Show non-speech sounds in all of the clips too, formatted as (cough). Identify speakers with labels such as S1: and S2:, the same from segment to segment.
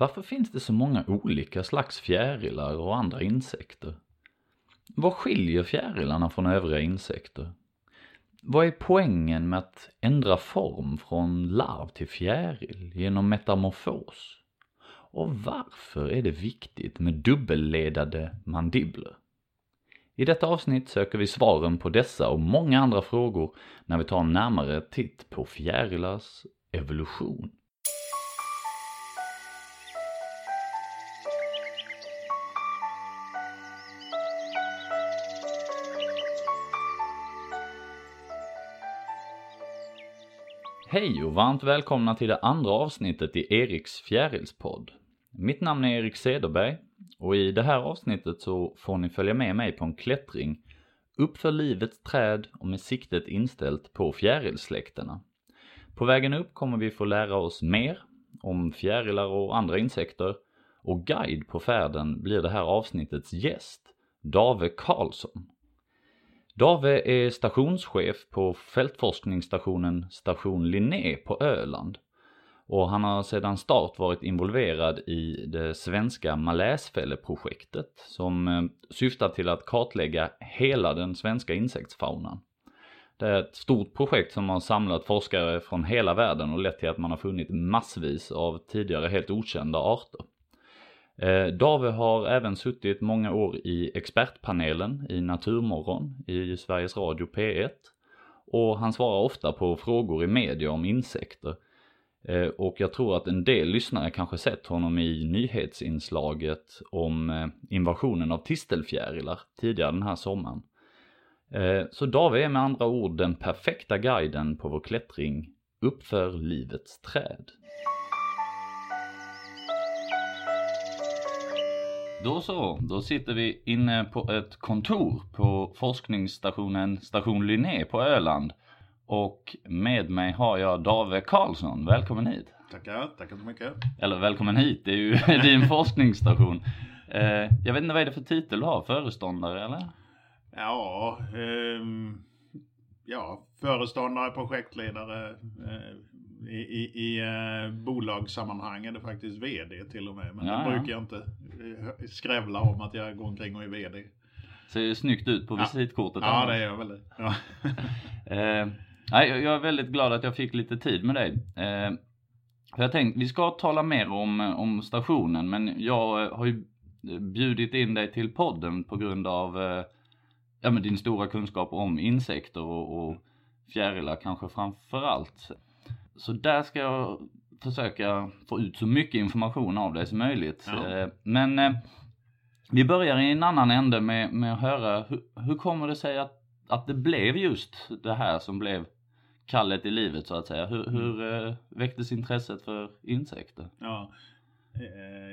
S1: Varför finns det så många olika slags fjärilar och andra insekter? Vad skiljer fjärilarna från övriga insekter? Vad är poängen med att ändra form från larv till fjäril genom metamorfos? Och varför är det viktigt med dubbelledade mandibler? I detta avsnitt söker vi svaren på dessa och många andra frågor när vi tar en närmare titt på fjärilars evolution. Hej och varmt välkomna till det andra avsnittet i Eriks fjärilspodd. Mitt namn är Erik Cederberg och i det här avsnittet så får ni följa med mig på en klättring uppför livets träd och med siktet inställt på fjärilsläkterna. På vägen upp kommer vi få lära oss mer om fjärilar och andra insekter och guide på färden blir det här avsnittets gäst, Dave Karlsson. Dave är stationschef på fältforskningsstationen Station Linné på Öland. Och han har sedan start varit involverad i det svenska maläsfälleprojektet som eh, syftar till att kartlägga hela den svenska insektsfaunan. Det är ett stort projekt som har samlat forskare från hela världen och lett till att man har funnit massvis av tidigare helt okända arter. Eh, Dave har även suttit många år i expertpanelen i Naturmorgon i Sveriges Radio P1 och han svarar ofta på frågor i media om insekter. Eh, och jag tror att en del lyssnare kanske sett honom i nyhetsinslaget om eh, invasionen av tistelfjärilar tidigare den här sommaren. Eh, så Dave är med andra ord den perfekta guiden på vår klättring uppför livets träd. Då så, då sitter vi inne på ett kontor på forskningsstationen Station Linné på Öland. Och med mig har jag Dave Karlsson, välkommen hit.
S2: Tackar, tackar så mycket.
S1: Eller välkommen hit, det är ju (laughs) din forskningsstation. Eh, jag vet inte vad är det för titel du har, föreståndare eller?
S2: Ja, um, ja föreståndare, projektledare, eh, i, i, i eh, bolagssammanhang är det faktiskt VD till och med. Men ja, det brukar jag inte eh, skrävla om att jag går omkring och är VD.
S1: Ser snyggt ut på visitkortet.
S2: Ja, ja det gör väl det. Ja.
S1: eh, nej, jag är väldigt glad att jag fick lite tid med dig. Eh, för jag tänkte, vi ska tala mer om, om stationen, men jag har ju bjudit in dig till podden på grund av eh, ja, men din stora kunskap om insekter och, och fjärilar kanske framför allt. Så där ska jag försöka få ut så mycket information av dig som möjligt. Ja. Eh, men eh, vi börjar i en annan ände med, med att höra hur, hur kommer det sig att, att det blev just det här som blev kallet i livet så att säga. Hur, hur mm. eh, väcktes intresset för insekter?
S2: Ja,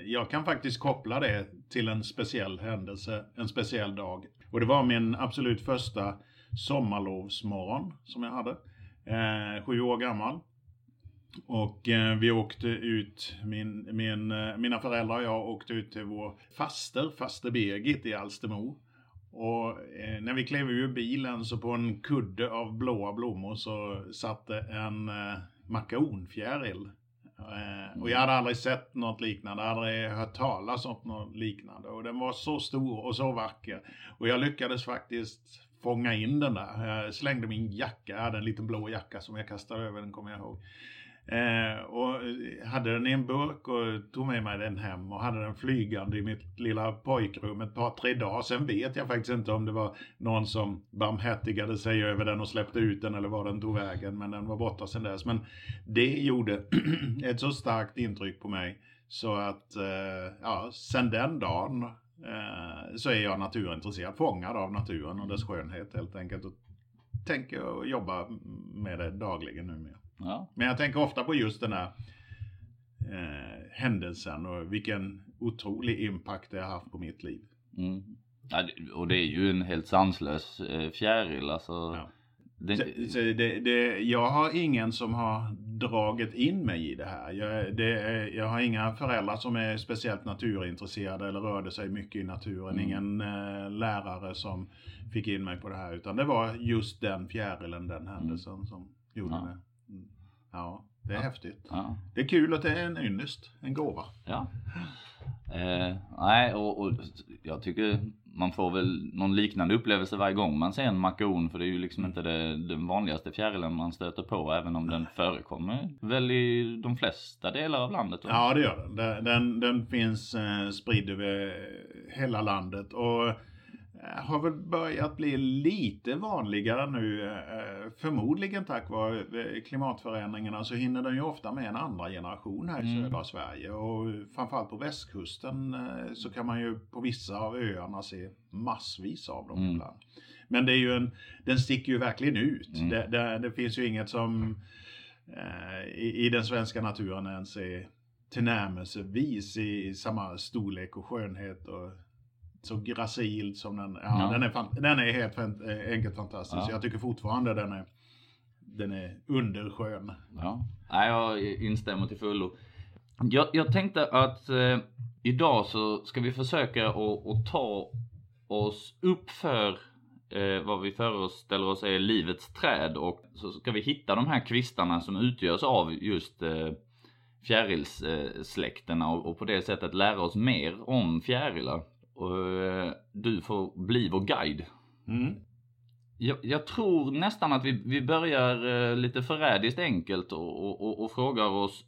S2: jag kan faktiskt koppla det till en speciell händelse, en speciell dag. Och det var min absolut första sommarlovsmorgon som jag hade. Eh, sju år gammal. Och eh, vi åkte ut, min, min, eh, mina föräldrar och jag åkte ut till vår faster, faster Birgit i Alstermo. Och eh, när vi klev ur bilen så på en kudde av blåa blommor så satt det en eh, makaronfjäril. Eh, och jag hade aldrig sett något liknande, aldrig hört talas om något liknande. Och den var så stor och så vacker. Och jag lyckades faktiskt fånga in den där. Jag slängde min jacka, jag hade en liten blå jacka som jag kastade över den kommer jag ihåg. Eh, och eh, hade den i en burk och tog med mig den hem och hade den flygande i mitt lilla pojkrum ett par, tre dagar. Sen vet jag faktiskt inte om det var någon som barmhärtigade sig över den och släppte ut den eller var den tog vägen. Men den var borta sen dess. Men det gjorde (clears throat) ett så starkt intryck på mig så att, eh, ja, sen den dagen eh, så är jag naturintresserad, fångad av naturen och dess skönhet helt enkelt. Och tänker jobba med det dagligen numera. Ja. Men jag tänker ofta på just den här eh, händelsen och vilken otrolig impact det har haft på mitt liv.
S1: Mm. Ja, och det är ju en helt sanslös eh, fjäril alltså. Ja.
S2: Det... Så det, det, jag har ingen som har dragit in mig i det här. Jag, det, jag har inga föräldrar som är speciellt naturintresserade eller rörde sig mycket i naturen. Mm. Ingen eh, lärare som fick in mig på det här. Utan det var just den fjärilen, den händelsen mm. som gjorde ja. det. Ja. Det är häftigt.
S1: Ja.
S2: Det är kul att det är en ynnest, en gåva.
S1: Ja. Eh, nej, och, och jag tycker man får väl någon liknande upplevelse varje gång man ser en makaron för det är ju liksom inte det, den vanligaste fjärilen man stöter på även om den förekommer väl i de flesta delar av landet.
S2: Ja, det gör den. Den, den, den finns eh, spridd över hela landet och har väl börjat bli lite vanligare nu. Eh, förmodligen tack vare eh, klimatförändringarna så hinner den ju ofta med en andra generation här i
S1: Mm.
S2: södra Sverige. Och framförallt på västkusten eh, så kan man ju på vissa av öarna se massvis av dem
S1: Mm.
S2: ibland. Men det är ju en, den sticker ju verkligen ut.
S1: Mm.
S2: Det, det, det finns ju inget som eh, i, i den svenska naturen ens är tillnärmelsevis i samma storlek och skönhet och så gracil som den. Ja,
S1: Ja.
S2: Den, är fan, den är helt eh, enkelt fantastisk.
S1: Ja.
S2: Jag tycker fortfarande den är, den är underskön.
S1: Ja, Nej, jag instämmer till fullo. Jag, jag tänkte att eh, idag så ska vi försöka att att ta oss upp för eh, vad vi föreställer oss är livets träd och så ska vi hitta de här kvistarna som utgörs av just eh, fjärilssläkterna och, och på det sättet lära oss mer om fjärilar. Och, eh, du får bli vår guide.
S2: Mm.
S1: Jag, jag tror nästan att vi, vi börjar eh, lite förrädiskt enkelt och, och, och, och frågar oss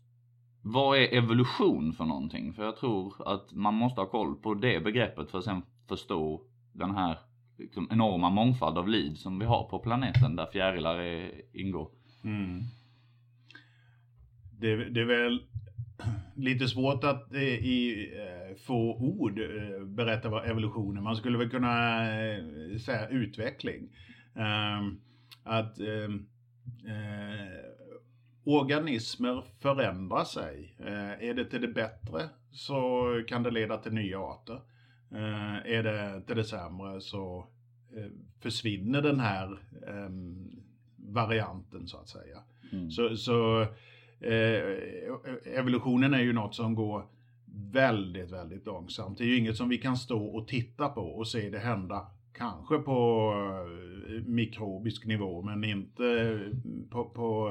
S1: vad är evolution för någonting? För jag tror att man måste ha koll på det begreppet för att sen förstå den här liksom, enorma mångfald av liv som vi har på planeten där fjärilar är, ingår.
S2: Mm. Det, det är väl lite svårt att eh, i eh, få ord eh, berätta vad evolution är. Man skulle väl kunna eh, säga utveckling. Ehm, att ehm, eh, organismer förändrar sig. Är det till det bättre så kan det leda till nya arter. Är det till det sämre så försvinner den här ehm, varianten så att säga.
S1: Mm.
S2: Så, så evolutionen är ju något som går väldigt, väldigt långsamt. Det är ju inget som vi kan stå och titta på och se det hända. Kanske på eh, mikrobisk nivå men inte på, på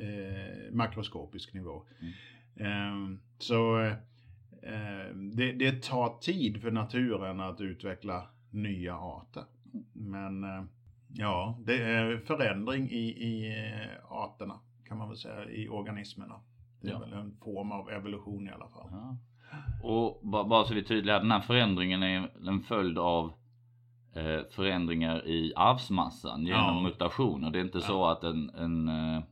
S2: eh, makroskopisk nivå. Eh, så eh, det, det tar tid för naturen att utveckla nya arter. Men eh, ja, det är förändring i, i eh, arterna kan man väl säga, i organismerna. Det är
S1: Ja.
S2: väl en form av evolution i alla fall.
S1: Ja. Och ba- bara så vi är tydliga, den här förändringen är en följd av eh, förändringar i arvsmassan genom
S2: Ja.
S1: mutationer. Det är inte så att en, en, eh,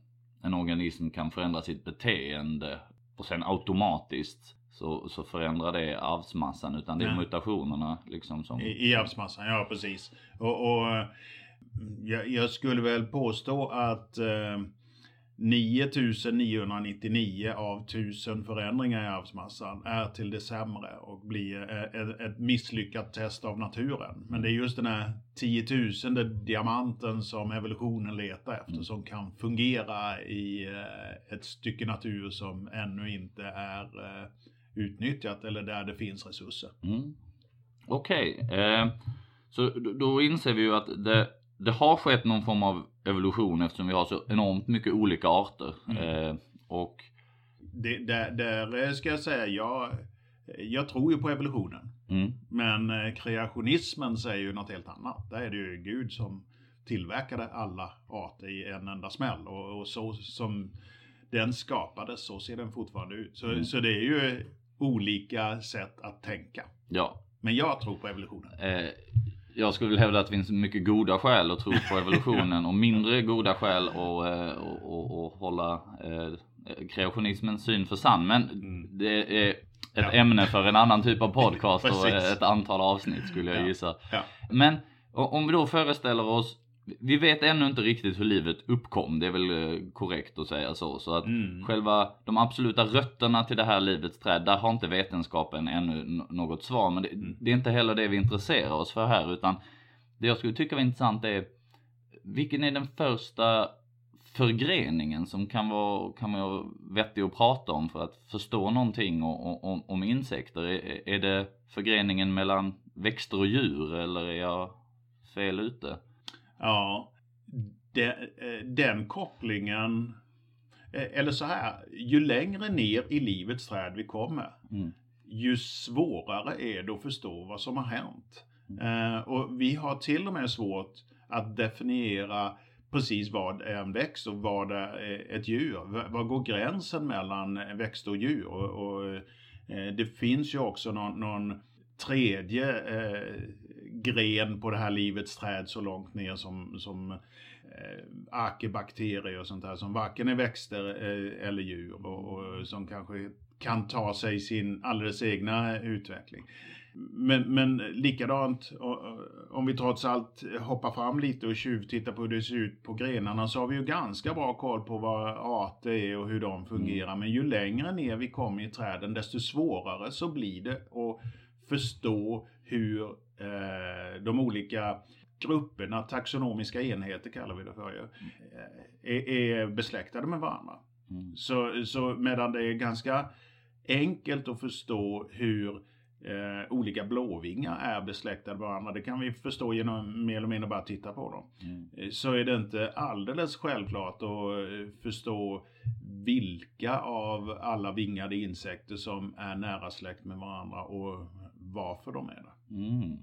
S1: en organism kan förändra sitt beteende och sen automatiskt så, så förändrar det arvsmassan utan det är
S2: Nej.
S1: mutationerna liksom som...
S2: I, i arvsmassan, ja precis. Och, och eh, jag, jag skulle väl påstå att eh, 9999 av 1000 förändringar i arvsmassan är till det sämre och blir eh, ett, misslyckat test av naturen. Men det är just den här 10 000 diamanten som evolutionen letar efter
S1: Mm.
S2: som kan fungera i eh, ett stycke natur som ännu inte är eh, utnyttjat eller där det finns resurser.
S1: Mm. Okej, eh, så då- då inser vi ju att det, det har skett någon form av evolution eftersom vi har så enormt mycket olika arter.
S2: Mm.
S1: Eh, och
S2: Det, där, där eh, ska jag säga, jag, jag tror ju på evolutionen.
S1: mm,
S2: Men eh, kreationismen säger ju något helt annat. Där är det ju Gud som tillverkade alla arter i en enda smäll. Och, och så som den skapades, så ser den fortfarande ut. Så,
S1: Mm.
S2: så det är ju olika sätt att tänka.
S1: ja,
S2: Men jag tror på evolutionen.
S1: eh, jag skulle vilja hävda att det finns mycket goda skäl att tro på evolutionen och mindre goda skäl att och, och, och hålla eh, kreationismens syn för sann. Men
S2: Mm.
S1: det är ett
S2: Ja.
S1: ämne för en annan typ av podcast och ett antal avsnitt skulle jag
S2: Ja.
S1: gissa.
S2: Ja.
S1: Men om vi då föreställer oss, vi vet ännu inte riktigt hur livet uppkom, det är väl eh, korrekt att säga så. Så att
S2: Mm.
S1: själva de absoluta rötterna till det här livets träd, där har inte vetenskapen ännu något svar. Men det,
S2: Mm.
S1: det är inte heller det vi intresserar oss för här, utan det jag skulle tycka var intressant är vilken är den första förgreningen som kan vara, kan vara vettig att prata om för att förstå någonting o- o- om, om insekter? Är, är det förgreningen mellan växter och djur eller är jag fel ute?
S2: Ja, de, eh, den kopplingen. eh, eller så här, ju längre ner i livets träd vi kommer,
S1: Mm.
S2: ju svårare är det att förstå vad som har hänt. Eh, och vi har till och med svårt att definiera precis vad är en växt och vad är ett djur. V- Var går gränsen mellan växt och djur? Och, och det finns ju också någon, någon tredje eh, gren på det här livets träd så långt ner som, som eh, arkebakterier och sånt där som varken är växter eh, eller djur och, och som kanske kan ta sig sin alldeles egna utveckling. Men, men likadant, om vi trots allt hoppar fram lite och tjuvtittar på hur det ser ut på grenarna så har vi ju ganska bra koll på vad arter är och hur de fungerar. Men ju längre ner vi kommer i träden desto svårare så blir det att förstå hur de olika grupperna, taxonomiska enheter kallar vi det för ju, eh, är, är besläktade med varandra.
S1: Mm.
S2: Så, så medan det är ganska enkelt att förstå hur eh, olika blåvingar är besläktade med varandra, det kan vi förstå genom mer eller mindre bara titta på dem.
S1: Mm.
S2: Eh, Så är det inte alldeles självklart att eh, förstå vilka av alla vingade insekter som är nära släkt med varandra och varför de är det.
S1: Mm.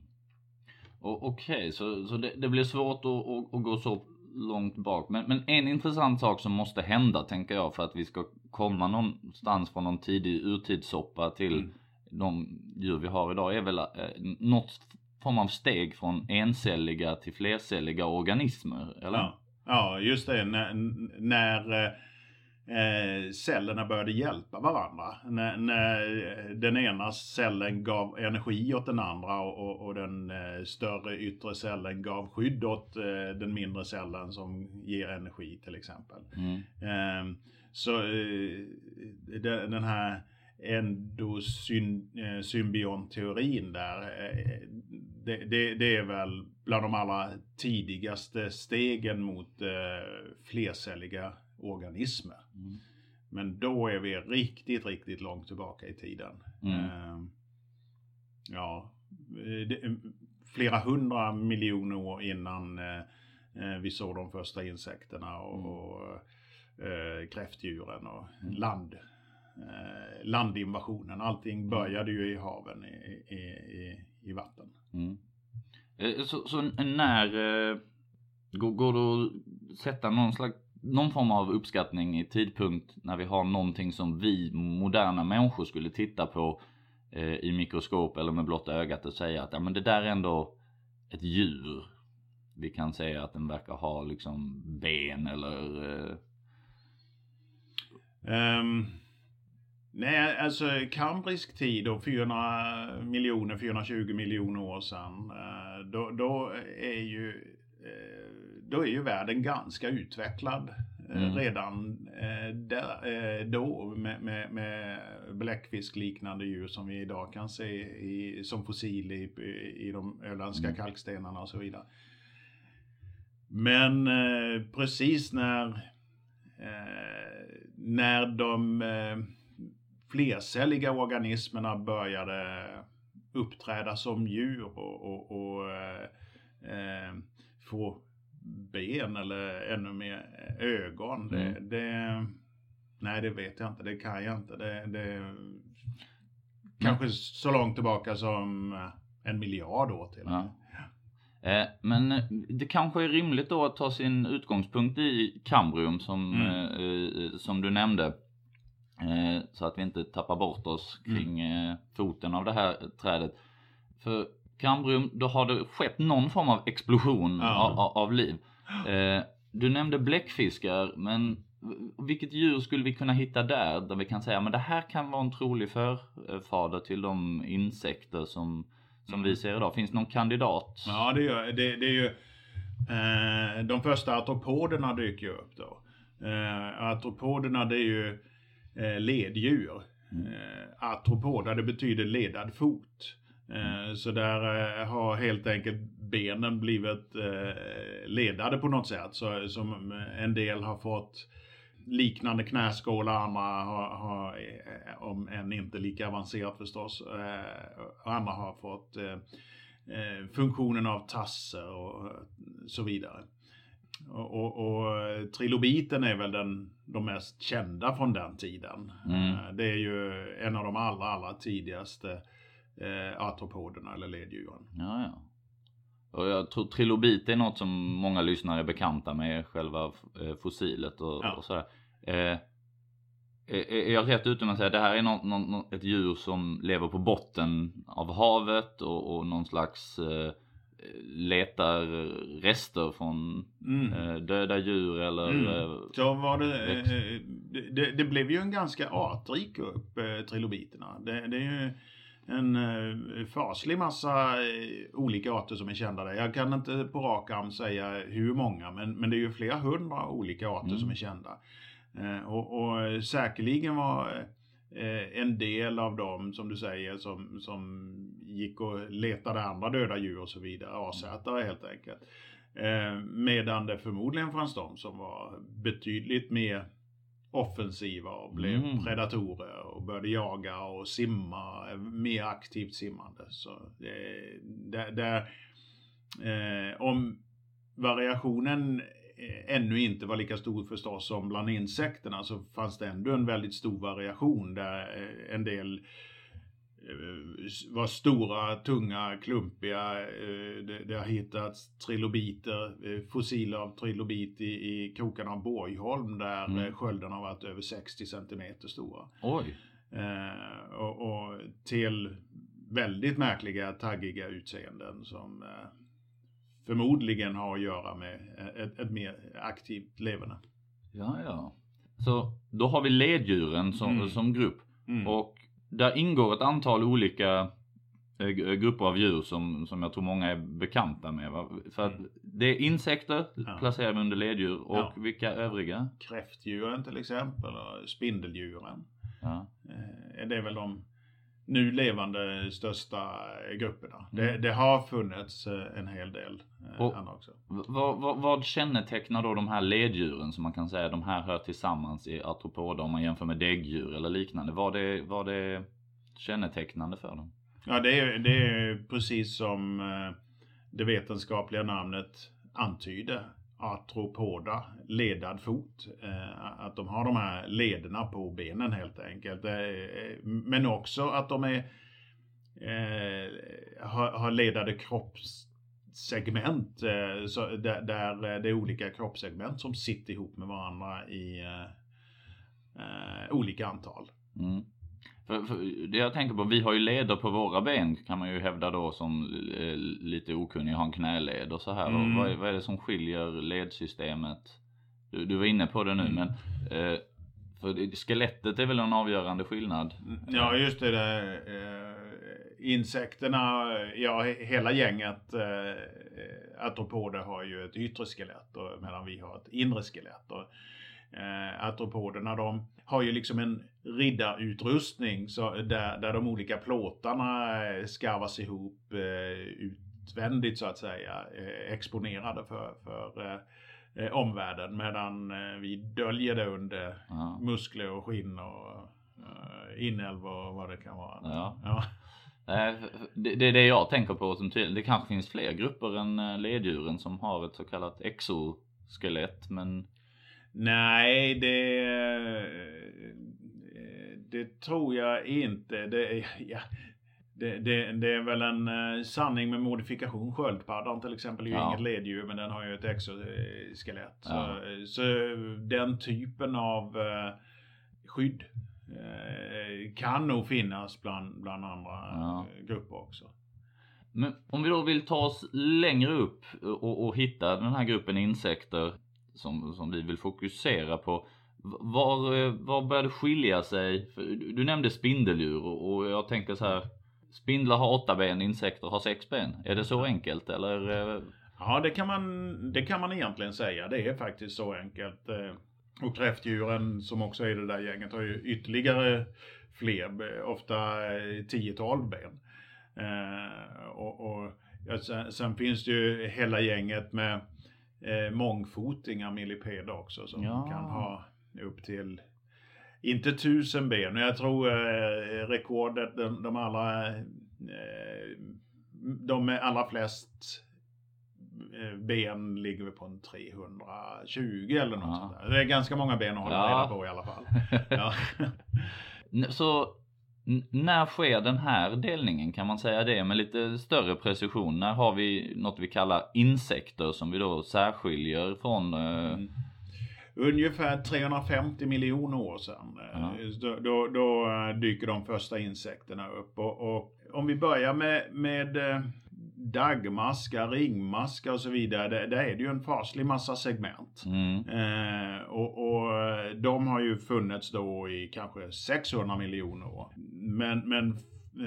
S1: Okej, så, så det, det blir svårt att, att, gå så långt bak. Men, men en intressant sak som måste hända, tänker jag, för att vi ska komma någonstans från någon tidig urtidssoppa till
S2: Mm.
S1: de djur vi har idag, är väl eh, något form av steg från encelliga till flercelliga organismer, eller?
S2: Ja, ja just det. När, när eh, cellerna började hjälpa varandra. När, när den ena cellen gav energi åt den andra och, och, och den eh, större yttre cellen gav skydd åt eh, den mindre cellen som ger energi till exempel.
S1: Mm.
S2: Ehm, så eh, den, den här endosymbionteorin där, eh, det, det, det är väl bland de allra tidigaste stegen mot eh, flercelliga organismer.
S1: Mm.
S2: Men då är vi riktigt, riktigt långt tillbaka i tiden.
S1: Mm.
S2: Ehm, ja, eh, det, flera hundra miljoner år innan eh, eh, vi såg de första insekterna och,
S1: Mm.
S2: och eh, kräftdjuren och
S1: Mm.
S2: land, eh, landinvasionen. Allting började ju i haven, i, i, i, i vatten.
S1: Mm. Eh, Så, så när eh, går, går det att sätta någon slags någon form av uppskattning i tidpunkt när vi har någonting som vi moderna människor skulle titta på eh, i mikroskop eller med blotta ögat och säga att ja, men det där är ändå ett djur. Vi kan säga att den verkar ha liksom ben eller eh,
S2: um... nej, alltså kambrisk tid och 400 miljoner, 420 miljoner år sedan. Eh, då, då är ju eh, då är ju världen ganska utvecklad eh,
S1: Mm.
S2: redan eh, där, eh, då med, med, med bläckfiskliknande djur som vi idag kan se i, som fossil i, i de öländska
S1: Mm.
S2: kalkstenarna och så vidare. Men precis när när de flercelliga organismerna började uppträda som djur och, och, och eh, få ben eller ännu mer ögon. Det,
S1: Mm.
S2: det, nej, det vet jag inte. Det kan jag inte. Det, det, kanske så långt tillbaka som eh, en miljard år till.
S1: Ja. Eh, Men eh, det kanske är rimligt då att ta sin utgångspunkt i kambrium som,
S2: Mm.
S1: eh, som du nämnde. Eh, Så att vi inte tappar bort oss
S2: Mm.
S1: kring eh, foten av det här trädet. För kambrium, då har det skett någon form av explosion
S2: Ja.
S1: av, av, liv. Eh, Du nämnde bläckfiskar, men vilket djur skulle vi kunna hitta där? Där vi kan säga, men det här kan vara en trolig förfader till de insekter som, som vi ser idag. Finns det någon kandidat?
S2: Ja, det, gör, det, det är ju... Eh, de första artropoderna dyker ju upp då. Eh, artropoderna det är ju eh, leddjur. Eh, artropoda det betyder ledad fot. Eh, så där eh, har helt enkelt benen blivit eh, ledade på något sätt. Så, som en del har fått liknande knäskålar, andra har, har om än inte lika avancerat förstås, och andra har fått funktionen av tasser och så vidare. och, och, och trilobiten är väl den, de mest kända från den tiden.
S1: Mm.
S2: Det är ju en av de allra, allra tidigaste eh, artropoderna eller leddjuren.
S1: Ja, ja. Och jag tror trilobit är något som många lyssnare är bekanta med, själva eh, fossilet och,
S2: Ja.
S1: och sådär. Eh, är, jag rätt ute med att säga det här är något, något, ett djur som lever på botten av havet och, och någon slags eh, letar rester från
S2: Mm.
S1: eh, döda djur eller
S2: Mm.
S1: eh,
S2: Så var det, det, det, blev ju en ganska artrik eh, trilobiterna. Det, det är ju en eh, faslig massa eh, olika arter som är kända där. Jag kan inte på rak arm säga hur många, men, men det är ju flera hundra olika arter
S1: Mm.
S2: som är kända. Eh, och, och säkerligen var en del av dem, som du säger, som, som gick och letade andra döda djur och så vidare, asätare helt enkelt. Medan det förmodligen fanns de som var betydligt mer offensiva och blev
S1: Mm.
S2: predatorer och började jaga och simma, eh, mer aktivt simmande. Så det, där, där, eh, om variationen eh, ännu inte var lika stor förstås som bland insekterna så fanns det ändå en väldigt stor variation där eh, en del eh, var stora, tunga, klumpiga. eh, Det, det har hittats trilobiter, eh, fossiler av trilobit i, i krokarna av Borgholm där
S1: mm.
S2: sköldarna har varit över 60 centimeter stora.
S1: oj.
S2: Eh, och, och till väldigt märkliga, taggiga utseenden som eh, förmodligen har att göra med ett, ett mer aktivt leverne.
S1: Ja, ja. Så då har vi leddjuren som,
S2: Mm.
S1: som grupp.
S2: Mm.
S1: Och där ingår ett antal olika eh, g- grupper av djur som, som jag tror många är bekanta med. Va? För
S2: Mm.
S1: det är insekter,
S2: Ja.
S1: placerar vi under leddjur. Och
S2: Ja.
S1: vilka övriga?
S2: Kräftdjuren till exempel, och spindeldjuren.
S1: Ja.
S2: Eh, Det är väl de nu levande största eh, grupperna. Det,
S1: Mm.
S2: det har funnits eh, en hel del eh,
S1: Och-
S2: andra också.
S1: V- Vad, vad, vad kännetecknar då de här leddjuren som man kan säga de här hör tillsammans i artropoder om man jämför med däggdjur eller liknande? Vad är, vad är kännetecknande för dem?
S2: Ja, det är, det är precis som eh, det vetenskapliga namnet antyder. Artropoda, ledad fot. Eh, att de har de här lederna på benen helt enkelt. Eh, eh, men också att de är, har, ledade kroppssegment. där, det är olika kroppssegment som sitter ihop med varandra i olika antal.
S1: Mm. För, för det jag tänker på, vi har ju leder på våra ben kan man ju hävda då som eh, lite okunnig, har en knäled och så här.
S2: Mm.
S1: Och vad, är, vad är det som skiljer ledsystemet? Du, du var inne på det nu
S2: Mm.
S1: men eh, för skelettet är väl en avgörande skillnad?
S2: Ja, just det. Där, eh, insekterna, ja he- hela gänget eh, artropoder har ju ett yttre skelett och, medan vi har ett inre skelett. Och, eh, artropoderna de har ju liksom en riddarutrustning så där, där de olika plåtarna eh, skarvas ihop eh, utvändigt så att säga, eh, exponerade för, för eh, eh, omvärlden medan eh, vi döljer det under
S1: Ja.
S2: muskler och skinn och uh, inälv och vad det kan vara.
S1: Ja.
S2: Ja.
S1: Det, det är det jag tänker på som tydligt. Det kanske finns fler grupper än leddjuren som har ett så kallat exoskelett men
S2: Nej, det, eh, det tror jag inte. Det, ja, det, det, det är väl en eh, sanning med modifikation. Sköldpaddan till exempel är ju
S1: Ja.
S2: inget leddjur men den har ju ett exoskelett.
S1: Ja.
S2: Så, så den typen av eh, skydd kan nog finnas bland, bland andra
S1: Ja.
S2: grupper också.
S1: Men om vi då vill ta oss längre upp och, och hitta den här gruppen insekter som, som vi vill fokusera på. Var, eh, var börjar det skilja sig? För du, du nämnde spindeldjur och, jag tänker så här. Spindlar har åtta ben, insekter har sex ben. Är det så enkelt eller? Eh?
S2: Ja, det kan, man, det kan man egentligen säga. Det är faktiskt så enkelt. Eh, och kräftdjuren som också är i det där gänget har ju ytterligare fler, ofta eh, tiotal ben. Och, och ja, sen, sen finns det ju hela gänget med eh, mångfotingar millipeder också som
S1: Ja.
S2: kan ha upp till inte tusen ben, men jag tror eh, rekordet, de, de allra eh, de med allra flest eh, ben ligger på en 320 eller något
S1: Ja.
S2: sånt där. Det är ganska många ben att hålla
S1: Ja.
S2: reda på i alla fall. (laughs) Ja.
S1: Så n- när sker den här delningen? Kan man säga det med lite större precision? När har vi något vi kallar insekter som vi då särskiljer från? eh,
S2: Mm. Ungefär 350 miljoner år sedan. eh,
S1: Ja.
S2: Då, då, då eh, dyker de första insekterna upp. Och, och om vi börjar med, med daggmaskar, ringmaskar och så vidare. Där, där är det ju en faslig massa segment.
S1: Mm,
S2: Eh, och, och de har ju funnits då i kanske 600 miljoner år. Men, men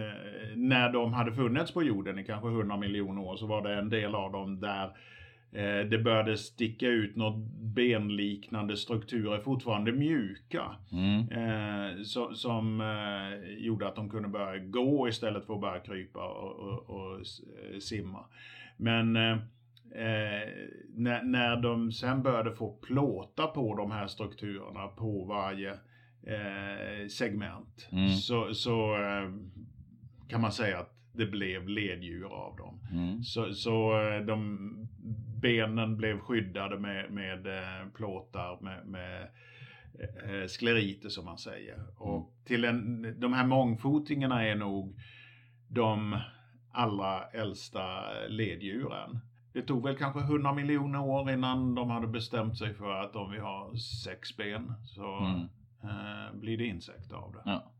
S2: eh, när de hade funnits på jorden i kanske 100 miljoner år så var det en del av dem där eh, det började sticka ut något benliknande strukturer, fortfarande mjuka.
S1: mm,
S2: Eh, så, som eh, gjorde att de kunde börja gå istället för att börja krypa och, och, och eh, simma. Men eh, eh, när, när de sen började få plåta på de här strukturerna på varje segment
S1: Mm.
S2: så, så kan man säga att det blev leddjur av dem.
S1: mm,
S2: Så, så eh, de benen blev skyddade med, med eh, plåtar med, med eh, skleriter som man säger. Och till en, de här mångfotingarna är nog de allra äldsta leddjuren. Det tog väl kanske 100 miljoner år innan de hade bestämt sig för att om vi har sex ben så
S1: mm.
S2: eh, blir det insekter av det.
S1: Ja.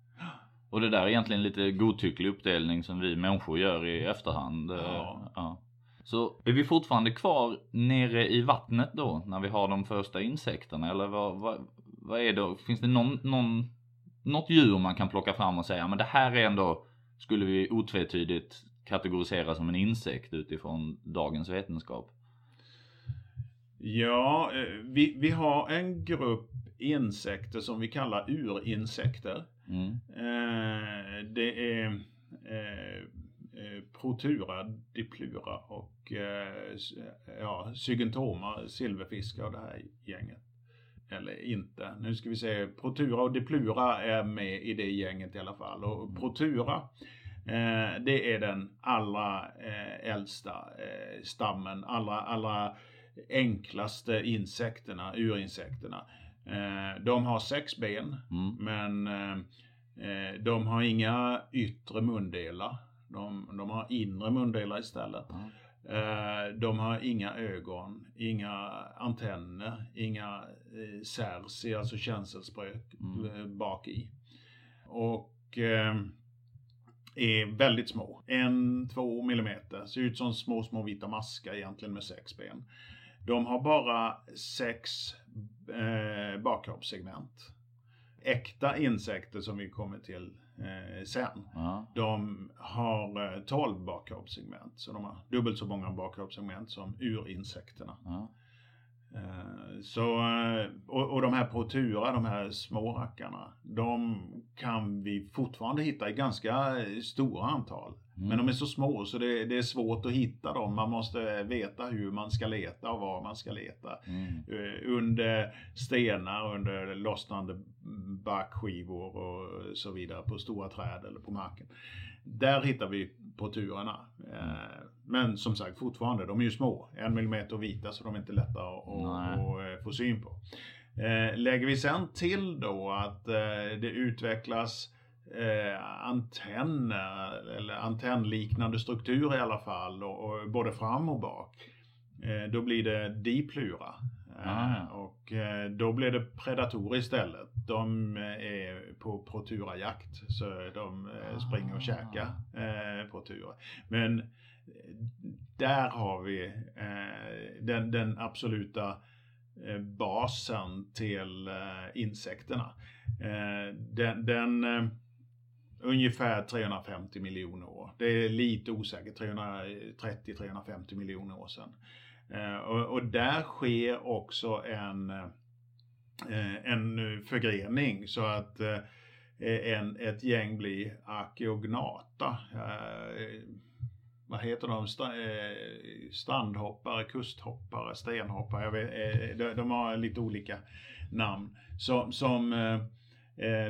S1: Och det där är egentligen lite godtycklig uppdelning som vi människor gör i efterhand.
S2: Ja.
S1: Ja. Så är vi fortfarande kvar nere i vattnet då när vi har de första insekterna eller vad, vad, vad är det? Finns det någon, någon, något djur man kan plocka fram och säga men det här är ändå skulle vi otvetydigt kategorisera som en insekt utifrån dagens vetenskap?
S2: Ja, eh, vi, vi har en grupp insekter som vi kallar urinsekter.
S1: Mm.
S2: Eh, det är eh, eh, Protura, Diplura och eh, s- ja, Sygentoma, silverfiskar och det här gänget. Eller inte. Nu ska vi se. Protura och Diplura är med i det gänget i alla fall. Och Protura eh, det är den allra eh, äldsta eh, stammen. Allra, allra enklaste insekterna, urinsekterna. Eh, de har sex ben.
S1: Mm.
S2: Men eh, eh, de har inga yttre mundelar. De, de har inre mundelar istället. Eh, de har inga ögon, inga antenner, inga cerci, alltså känselspråk
S1: Mm.
S2: bak i. Och är väldigt små. En, två millimeter. Ser ut som små, små vita maskar egentligen med sex ben. De har bara sex eh, bakkroppssegment. Äkta insekter som vi kommer till eh, sen.
S1: Ja.
S2: De har eh, 12 bakkroppssegment. Så de har dubbelt så många bakkroppssegment som urinsekterna.
S1: Ja.
S2: Eh, Så, eh, och, och de här protura, de här små rackarna, de kan vi fortfarande hitta i ganska eh, stora antal.
S1: Mm.
S2: Men de är så små så det, det är svårt att hitta dem. Man måste veta hur man ska leta och var man ska leta.
S1: Mm.
S2: Eh, Under stenar, under lossnande barkskivor och så vidare på stora träd eller på marken. Där hittar vi proturerna. Eh, Men som sagt fortfarande, de är ju små. En millimeter vita så de är inte lätta att, att, eh, få syn på. Lägger vi sen till då att det utvecklas eh, antenner eller antennliknande strukturer i alla fall och, och både fram och bak. Eh, då blir det diplura. Eh,
S1: Ah.
S2: och eh, då blir det predatorer istället. De eh, är på proturajakt så de springer och
S1: Ah.
S2: käkar eh, proturer. Men där har vi den, den absoluta basen till insekterna. Den, den ungefär 350 miljoner år. Det är lite osäkert, 330-350 miljoner år sedan. Eh, och, och där sker också en, eh, en eh, förgrening så att en, ett gäng blir arkeognata. Vad heter de? Strandhoppare, kusthoppare, stenhoppare. Jag vet, de, de har lite olika namn. Som, som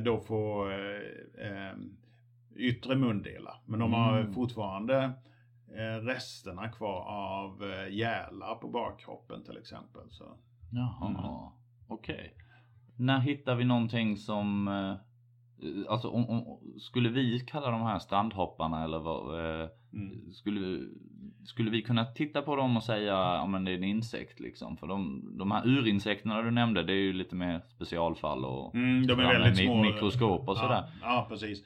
S2: då får eh, eh, yttre mundelar. Men de har
S1: Mm.
S2: fortfarande eh, resterna kvar av eh, gälar på bakkroppen till exempel. Så.
S1: Jaha,
S2: Mm.
S1: okej. När hittar vi någonting som, eh, alltså om, om, skulle vi kalla de här strandhopparna eller vad, eh,
S2: Mm.
S1: skulle, skulle vi kunna titta på dem och säga, ja men det är en insekt liksom? För de, de här urinsekterna du nämnde, det är ju lite mer specialfall och
S2: Mm, de är väldigt
S1: mi-
S2: små.
S1: mikroskop och sådär.
S2: Ja, precis.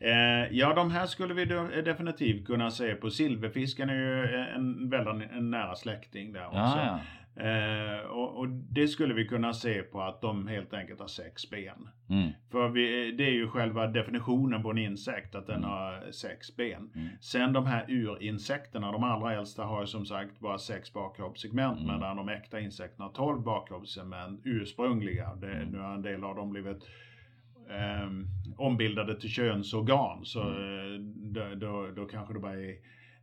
S2: Eh, ja, de här skulle vi då definitivt kunna se på. Silverfisken är ju en väldigt en nära släkting där också.
S1: Ja, ja.
S2: Eh, och, och det skulle vi kunna se på att de helt enkelt har sex ben.
S1: Mm.
S2: För vi, det är ju själva definitionen på en insekt, att den
S1: Mm.
S2: har sex ben.
S1: Mm.
S2: Sen de här urinsekterna, de allra äldsta har ju som sagt bara sex bakkroppssegment
S1: Mm.
S2: medan de äkta insekterna har 12 bakkroppssegment ursprungliga. Det,
S1: Mm.
S2: Nu har en del av dem blivit ehm, ombildade till könsorgan så eh, då, då, då kanske det bara är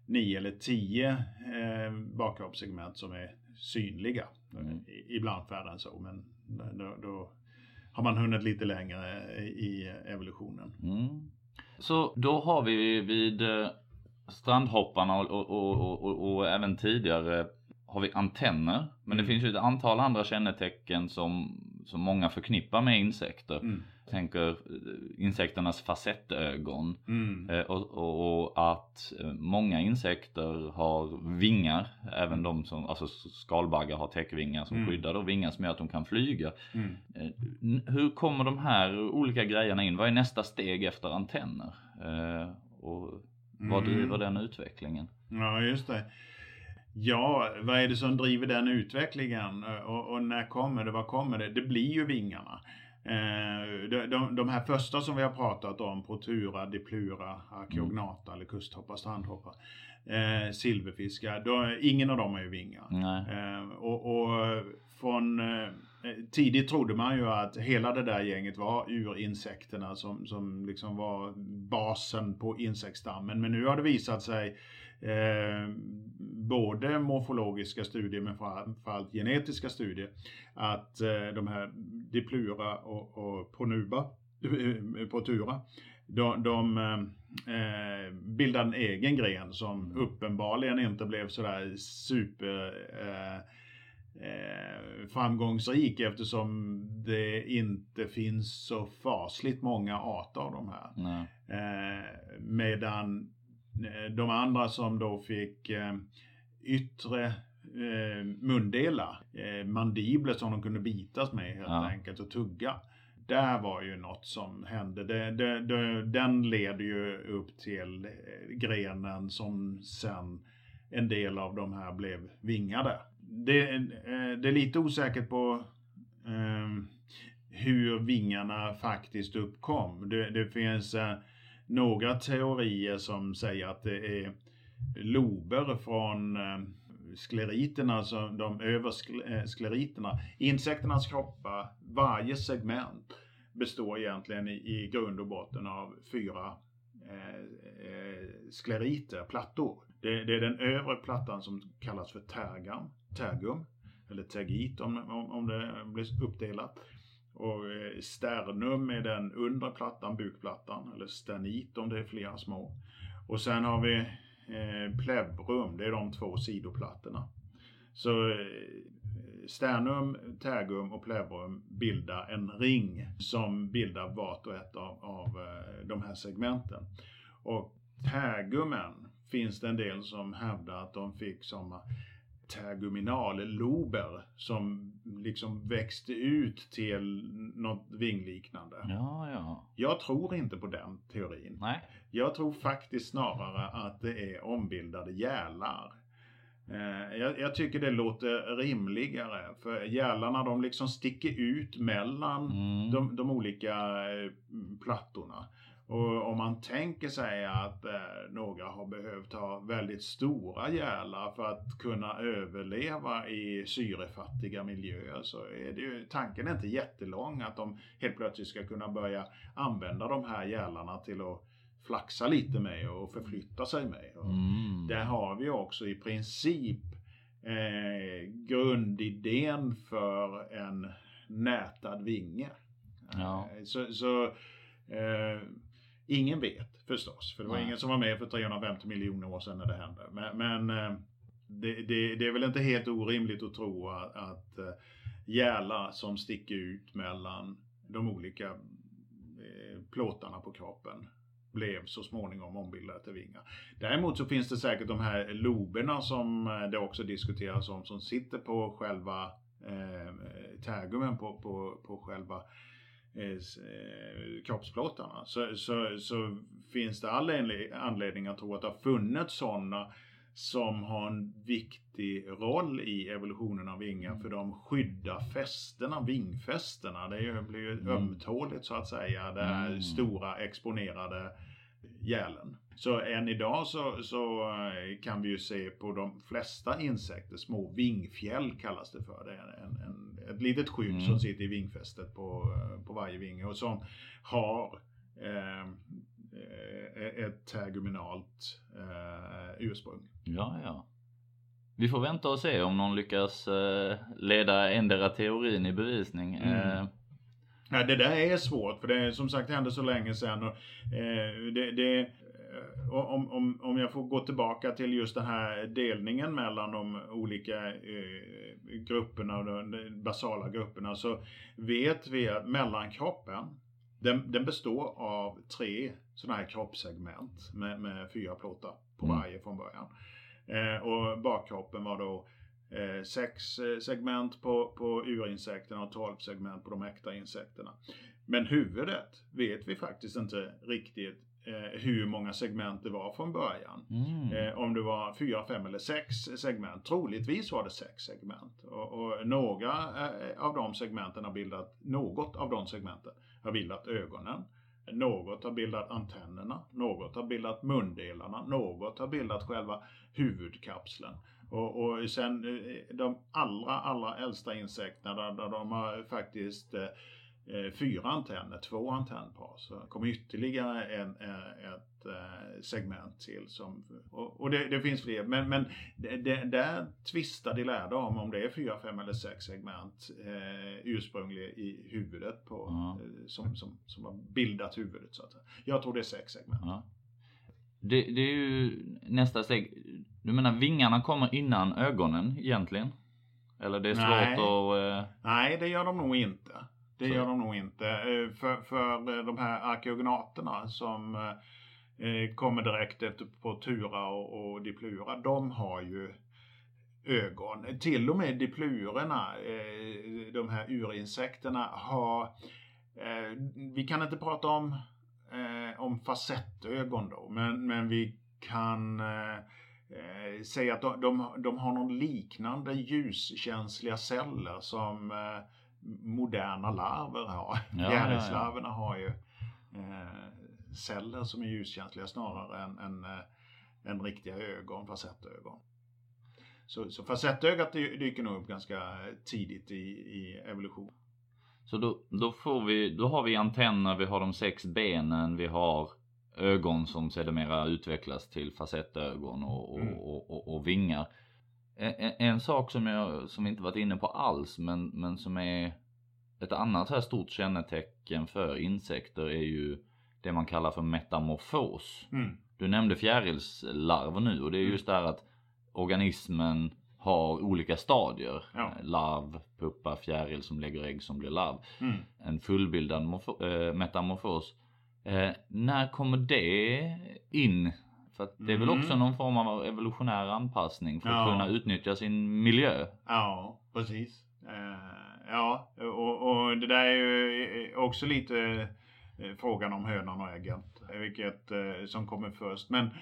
S2: 9 eller 10 eh, bakkroppssegment som är synliga.
S1: Mm.
S2: I, ibland färre än så men då, då har man hunnit lite längre i evolutionen.
S1: Mm. Så då har vi vid eh, strandhopparna och, och, och, och, och även tidigare har vi antenner. Men det
S2: Mm.
S1: finns ju ett antal andra kännetecken som, som många förknippar med insekter.
S2: Mm.
S1: Tänker eh, insekternas facettögon.
S2: Mm.
S1: Eh, Och, och, och att eh, många insekter har vingar. Även de som, alltså skalbaggar har täckvingar som
S2: Mm.
S1: skyddar då vingar som gör att de kan flyga.
S2: Mm.
S1: Hur kommer de här olika grejerna in? Vad är nästa steg efter antenner? Och vad
S2: Mm.
S1: driver den utvecklingen?
S2: Ja, just det. Ja, vad är det som driver den utvecklingen? Och, och när kommer det? Vad kommer det? Det blir ju vingarna. Eh, de, de, de här första som vi har pratat om, Protura, Diplura, Archeognata eller kusthoppar, strandhoppar, eh, silverfiskar, då, ingen av dem har ju vingar. Eh, och, och från eh, tidigt trodde man ju att hela det där gänget var urinsekterna som, som liksom var basen på insektsstammen. Men nu har det visat sig eh, både morfologiska studier men framförallt genetiska studier att eh, de här Diplura och, och Pronuba, eh, Protura, de, de eh, bildade en egen gren som uppenbarligen inte blev sådär super eh, eh, framgångsrik eftersom det inte finns så fasligt många arter av de här. Eh, medan eh, de andra som då fick eh, yttre eh, mundelar, eh, mandibler som de kunde bitas med helt
S1: Ja.
S2: enkelt och tugga. Där var ju något som hände. Det, det, det, den leder ju upp till eh, grenen som sen en del av de här blev vingade. Det, eh, det är lite osäkert på eh, hur vingarna faktiskt uppkom. Det, det finns eh, några teorier som säger att det är lober från eh, skleriterna, alltså de övre eh, skleriterna. Insekternas kroppar, varje segment består egentligen i, grund och botten av fyra eh, skleriter, plattor. Det, det är den övre plattan som kallas för tergam, tergum, eller tergit om, om, om det blir uppdelat. Och eh, sternum är den undre plattan, bukplattan, eller sternit om det är flera små. Och sen har vi eh, det är de två sidoplattorna. Så eh, sternum, tergum och plebrum bildar en ring som bildar vart och ett av, av eh, de här segmenten. Och tergumen finns det en del som hävdar att de fick som terguminallober som liksom växte ut till något vingliknande.
S1: Ja, ja.
S2: Jag tror inte på den teorin.
S1: Nej.
S2: Jag tror faktiskt snarare att det är ombildade gälar. Eh, Jag, jag tycker det låter rimligare för gälarna de liksom sticker ut mellan
S1: Mm.
S2: de, de olika eh, plattorna. Och om man tänker sig att eh, några har behövt ha väldigt stora gälar för att kunna överleva i syrefattiga miljöer så är det ju, tanken är inte jättelång att de helt plötsligt ska kunna börja använda de här gälarna till att flaxa lite med och förflytta sig med. Och
S1: Mm.
S2: Där har vi också i princip eh, grundidén för en nätad vinge.
S1: Ja.
S2: Eh, Så, så eh, Ingen vet förstås, för det var
S1: Nej.
S2: ingen som var med för 350 miljoner år sedan när det hände. Men, men eh, det, det, det är väl inte helt orimligt att tro att, att eh, gälar som sticker ut mellan de olika eh, plåtarna på kroppen blev så småningom ombildade till vingar. Däremot så finns det säkert de här loberna som det också diskuteras om som sitter på själva eh, tergumen på, på, på själva eh, kroppsplåtarna. Så, så, så finns det all anle- anledning att tro att det har funnits sådana som har en viktig roll i evolutionen av vingar för de skyddar fästena, vingfästena. Det blir ju
S1: Mm.
S2: ömtåligt så att säga. Det här
S1: Mm.
S2: stora exponerade gälen. Så än idag så, så eh, kan vi ju se på de flesta insekter, små vingfjäll kallas det för. Det är en, en, ett litet skydd
S1: Mm.
S2: som sitter i vingfästet på, eh, på varje vinge och som har eh, eh, ett terguminalt eh, ursprung.
S1: Ja, ja. Vi får vänta och se om någon lyckas eh, leda endera teorin i bevisning.
S2: Mm. Ja, det där är svårt för det är som sagt hände så länge sedan. Och, eh, det, det, eh, om, om, om jag får gå tillbaka till just den här delningen mellan de olika eh, grupperna de basala grupperna så vet vi att mellankroppen den, den består av tre sådana här kroppssegment med, med fyra plåtar på
S1: Mm.
S2: varje från början. Eh, och bakkroppen var då eh, sex eh, segment på, på urinsekterna och 12 segment på de äkta insekterna. Men huvudet vet vi faktiskt inte riktigt eh, hur många segment det var från början.
S1: mm.
S2: Eh, om det var fyra, fem eller sex segment. Troligtvis var det sex segment. Och, och några av de segmenten har bildat, något av de segmenten har bildat ögonen. Något har bildat antennerna, något har bildat mundelarna, något har bildat själva huvudkapseln. Och, och sen eh, de allra, allra äldsta insekterna där, där de har faktiskt eh, eh, fyra antenner, två antennpar. Så kommer ytterligare en, eh, ett segment till. Som, och och det, det finns fler, men, men det, det, där tvistar de lärda om om det är fyra, fem eller sex segment eh, ursprungligen i huvudet på, eh, som, som, som har bildat huvudet. Så att. Jag tror det är sex segment.
S1: Ja. Det, det är ju nästa steg. Du menar vingarna kommer innan ögonen egentligen? Eller det är svårt
S2: Nej.
S1: att... Eh,
S2: Nej, det gör de nog inte. Det
S1: Så.
S2: gör de nog inte. Eh, För, för eh, de här arkeognaterna som eh, kommer direkt efter Protura och, och Diplura, de har ju ögon. Till och med diplurerna, eh, de här urinsekterna, har... Eh, vi kan inte prata om, eh, om facettögon då, men, men vi kan eh, eh, säga att de, de, de har någon liknande ljuskänsliga celler som eh, moderna larver har.
S1: Ja,
S2: Fjärilslarverna har ju eh, celler som är ljuskänsliga snarare än, än, eh, än riktiga ögon, facettögon. Så, så facettögat dy- dyker nog upp ganska tidigt i, i evolution.
S1: Så då, då får vi, då har vi antenner, vi har de sex benen, vi har ögon som sedermera utvecklas till facettögon och, och,
S2: Mm.
S1: och, och, vingar. En, en- sak som jag som inte varit inne på alls men, men som är ett annat här stort kännetecken för insekter är ju det man kallar för metamorfos.
S2: Mm.
S1: Du nämnde fjärilslarver nu och det är
S2: Mm.
S1: just där att organismen har olika stadier.
S2: Ja.
S1: Eh, Larv, puppa, fjäril som lägger ägg som blir larv.
S2: Mm.
S1: En fullbildad eh, metamorfos. Eh, när kommer det in? För att det är väl
S2: Mm.
S1: också någon form av evolutionär anpassning för att
S2: Ja.
S1: kunna utnyttja sin miljö.
S2: Ja, precis. Eh, ja, och, och det där är ju också lite eh, frågan om hönan och ägget. Vilket eh, som kommer först. Men eh, eh,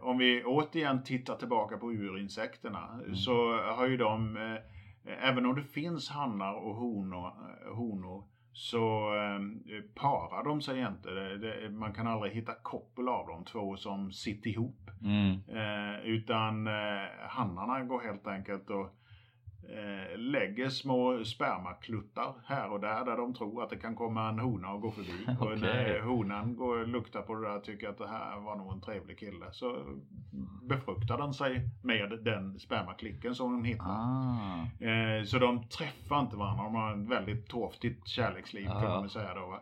S2: om vi återigen tittar tillbaka på urinsekterna så har ju de, eh, även om det finns hannar och honor, eh, honor så eh, parar de sig inte. Det, det, man kan aldrig hitta koppel av dem, två som sitter ihop.
S1: Mm.
S2: Eh, utan eh, hannarna går helt enkelt och eh, lägger små spermakluttar här och där där de tror att det kan komma en hona och gå förbi. (laughs) Och
S1: Okej.
S2: när honan går och luktar på det där och tycker att det här var nog en trevlig kille så befruktar den sig med den spermaklicken som den hittar.
S1: Ah.
S2: Eh, så de träffar inte varandra. De har ett väldigt torftigt kärleksliv kan
S1: Ja.
S2: man säga då. Va?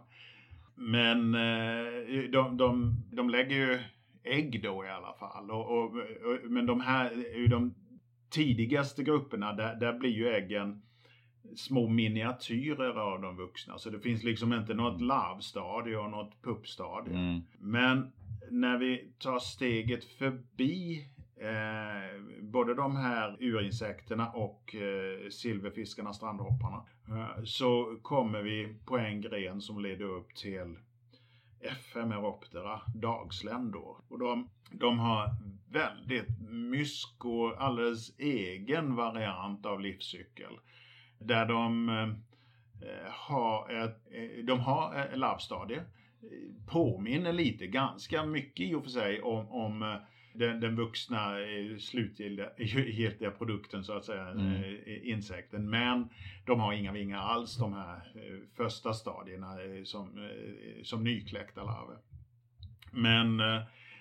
S2: Men eh, de, de, de lägger ju ägg då i alla fall. Och, och, och, men de här, de tidigaste grupperna, där, där blir ju äggen små miniatyrer av de vuxna. Så det finns liksom inte något larvstadie och något puppstadie.
S1: Mm.
S2: Men när vi tar steget förbi eh, både de här urinsekterna och eh, silverfiskarna, strandhopparna, eh, så kommer vi på en gren som leder upp till Ephemeroptera, dagsländor. Och de, de har väldigt mysko, alldeles egen variant av livscykel. Där de eh, har ett, eh, de har eh, ett labbstadie. Påminner lite, ganska mycket i och för sig, om, om eh, den, den vuxna slutgiltiga (laughs) produkten så att säga, mm. insekten. Men de har inga vingar alls de här första stadierna som, som nykläckta larver. Men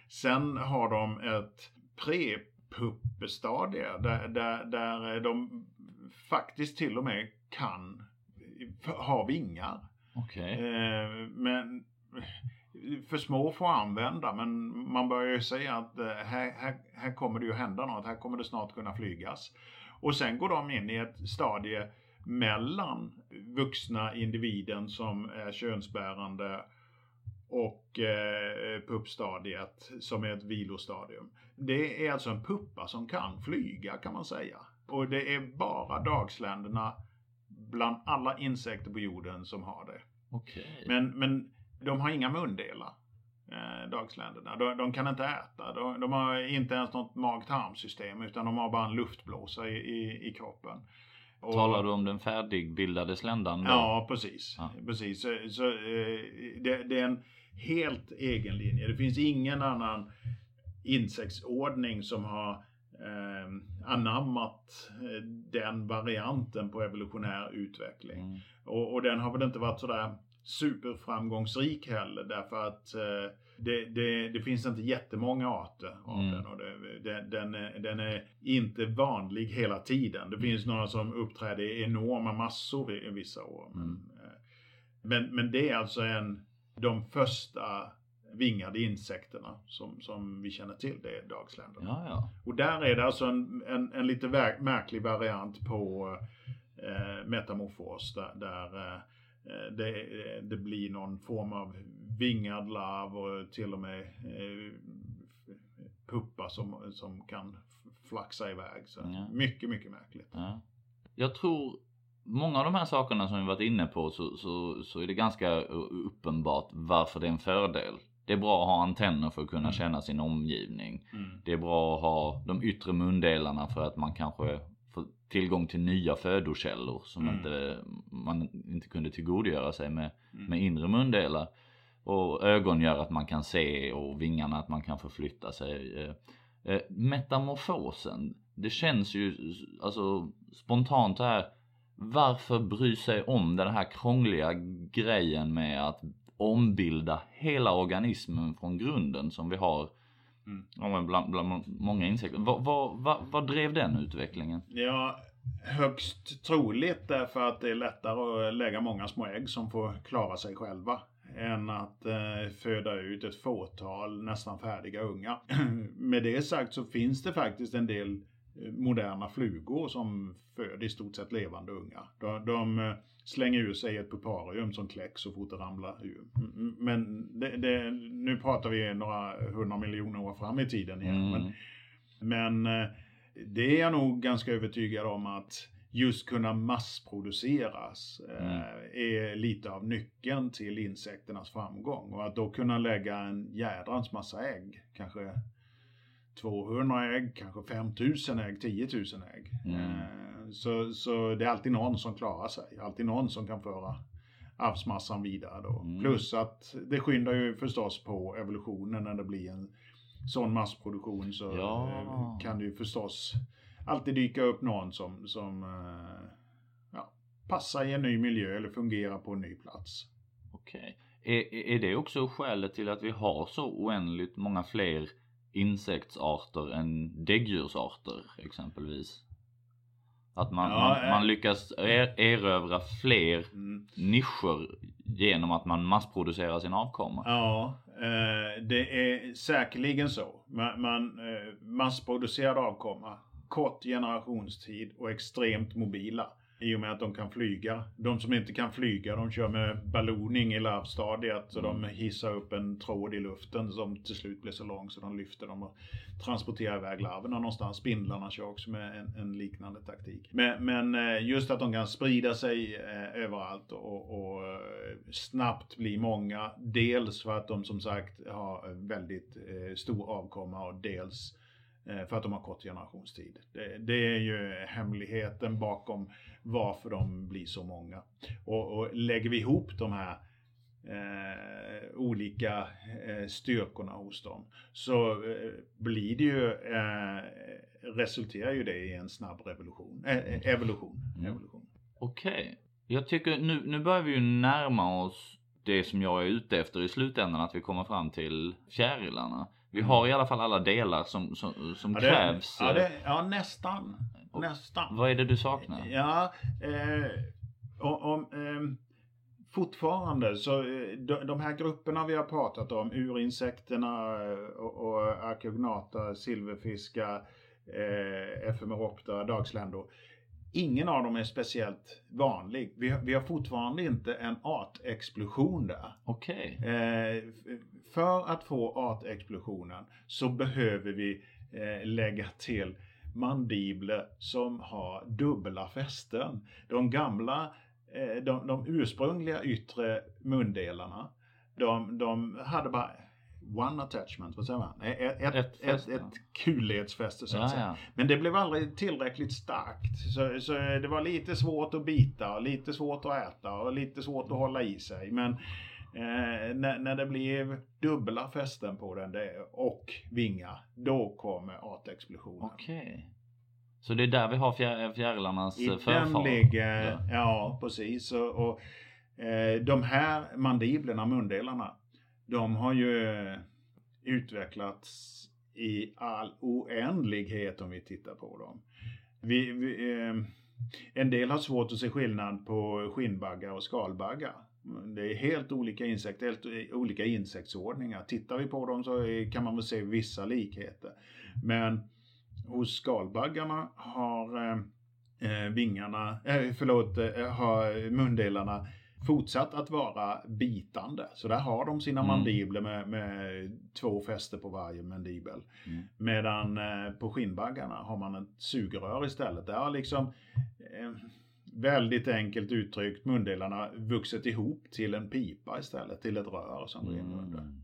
S2: sen har de ett prepuppestadie där, där, där de faktiskt till och med kan ha vingar.
S1: Okay.
S2: Eh, men för små får använda men man börjar ju säga att eh, här, här, här kommer det ju hända något, här kommer det snart kunna flygas. Och sen går de in i ett stadie mellan vuxna individen som är könsbärande och eh, puppstadiet som är ett vilostadium. Det är alltså en puppa som kan flyga kan man säga. Och det är bara dagsländerna bland alla insekter på jorden som har det.
S1: Okay.
S2: Men, men de har inga mundelar, eh, dagsländerna. De, de, kan inte äta. De, de har inte ens något mag-tarmsystem utan de har bara en luftblåsa i, i, i kroppen.
S1: Och, Talar du om den färdigbildade sländan? Då?
S2: Ja, precis. Ja. precis. Så, så eh, det, det, är en helt egen linje. Det finns ingen annan insektsordning som har eh, anammat eh, den varianten på evolutionär utveckling. Mm. Och, och, den har väl inte varit sådär superframgångsrik heller därför att eh, det, det, det, finns inte jättemånga arter av mm. den och det, det, den, är, den är inte vanlig hela tiden. Det finns några som uppträder i enorma massor i, i vissa år. Mm. Men, men det är alltså en, de första vingade insekterna som, som vi känner till, det är dagsländerna.
S1: Ja, ja.
S2: Och där är det alltså en, en, en lite märklig variant på eh, metamorfos där, där eh, det, det, blir någon form av vingad larv och till och med eh, puppar som, som kan flaxa iväg. Så ja. Mycket, mycket märkligt.
S1: Ja. Jag tror många av de här sakerna som vi varit inne på så, så, så är det ganska uppenbart varför det är en fördel det är bra att ha antenner för att kunna mm. känna sin omgivning. Mm. Det är bra att ha de yttre mundelarna för att man kanske får tillgång till nya födokällor som mm. inte, man inte kunde tillgodogöra sig med, mm. med inre mundelar. Och ögon gör att man kan se och vingarna att man kan förflytta sig. Eh, eh, metamorfosen, det känns ju alltså spontant här varför bry sig om den här krångliga grejen med att ombilda hela organismen från grunden som vi har mm. bland, bland många insekter. Vad, vad, vad, vad drev den utvecklingen?
S2: Ja, högst troligt därför att det är lättare att lägga många små ägg som får klara sig själva än att eh, föda ut ett fåtal nästan färdiga unga. (clears throat) Med det sagt så finns det faktiskt en del moderna flugor som föder i stort sett levande unga. De, de eh, slänger ur sig ett puparium som kläcks så fort det ramlar ur. Men det, det, nu pratar vi några hundra miljoner år fram i tiden igen. Mm. Men, men eh, det är jag nog ganska övertygad om att just kunna massproduceras eh, mm. är lite av nyckeln till insekternas framgång. Och att då kunna lägga en jädrans massa ägg, kanske 200 ägg, kanske 5000 ägg, 10 000 ägg. Mm. Eh, så, så det är alltid någon som klarar sig, alltid någon som kan föra arvsmassan vidare då. Mm. Plus att det skyndar ju förstås på evolutionen när det blir en sån massproduktion så ja. Eh, kan det ju förstås alltid dyka upp någon som, som eh, ja, passar i en ny miljö eller fungerar på en ny plats.
S1: Okej. Okay. Är, är det också skälet till att vi har så oändligt många fler insektsarter än däggdjursarter exempelvis? Att man,
S2: Ja,
S1: man,
S2: eh.
S1: man lyckas er, erövra fler
S2: Mm.
S1: nischer genom att man massproducerar sin avkomma.
S2: Ja, eh, det är säkerligen så. Man, man eh, massproducerad avkomma, kort generationstid och extremt mobila. I och med att de kan flyga. De som inte kan flyga de kör med ballooning i larvstadiet. Så de hissar upp en tråd i luften som till slut blir så lång så de lyfter dem och transporterar iväg larverna någonstans. Spindlarna kör också med en, en liknande taktik. Men, men eh, just att de kan sprida sig eh, överallt och, och eh, snabbt bli många. Dels för att de som sagt har väldigt eh, stor avkomma och dels för att de har kort generationstid. Det, det är ju hemligheten bakom varför de blir så många. Och, och lägger vi ihop de här eh, olika eh, styrkorna hos dem så eh, blir det ju, eh, resulterar ju det i en snabb revolution, eh, eh, evolution.
S1: Mm.
S2: evolution.
S1: Okej. Jag tycker nu, nu börjar vi ju närma oss det som jag är ute efter i slutändan, att vi kommer fram till fjärilarna. Vi har i alla fall alla delar som, som, som
S2: Mm. Ja, det,
S1: krävs.
S2: ja, det, ja nästan.
S1: Och-
S2: nästan.
S1: Vad är det du saknar?
S2: Ja, eh, om, ehm, fortfarande så eh, de, här grupperna vi har pratat om, urinsekterna eh, och, och arkeognata, silverfiskar, eh, efemeroptera, dagsländor. Ingen av dem är speciellt vanlig. Vi, har- vi har fortfarande inte en artexplosion där.
S1: Okej.
S2: Eh, f- för att få artexplosionen så behöver vi eh, lägga till mandibler som har dubbla fästen. De gamla, eh, de, de ursprungliga yttre mundelarna, de, de hade bara one attachment, vad säger man? Ett, ett,
S1: Ett
S2: ett, ett, kulledsfäste så att
S1: Ja,
S2: säga.
S1: ja.
S2: Men det blev aldrig tillräckligt starkt. Så, så det var lite svårt att bita lite svårt att äta och lite svårt att hålla i sig. Men eh, när, när det blev dubbla fästen på den det, och vingar, då kommer artexplosionen.
S1: Okej. Så det är där vi har fjär, fjärilarnas
S2: I
S1: eh,
S2: den
S1: förfar?
S2: ligger,
S1: Ja.
S2: ja precis. Och, och eh, de här mandiblerna, mundelarna, de har ju utvecklats i all oändlighet om vi tittar på dem. Vi, vi, eh, en del har svårt att se skillnad på skinnbaggar och skalbaggar. Det är helt olika insekter, helt olika insektsordningar. Tittar vi på dem så kan man väl se vissa likheter. Men hos skalbaggarna har eh, eh, vingarna, eh, förlåt, eh, har mundelarna fortsatt att vara bitande. Så där har de sina
S1: Mm.
S2: mandibler med, med två fäster på varje mandibel.
S1: Mm.
S2: Medan eh, på skinnbaggarna har man ett sugrör istället. Där har liksom eh, väldigt enkelt uttryckt mundelarna vuxit ihop till en pipa istället, till ett rör som rinner under.
S1: Mm.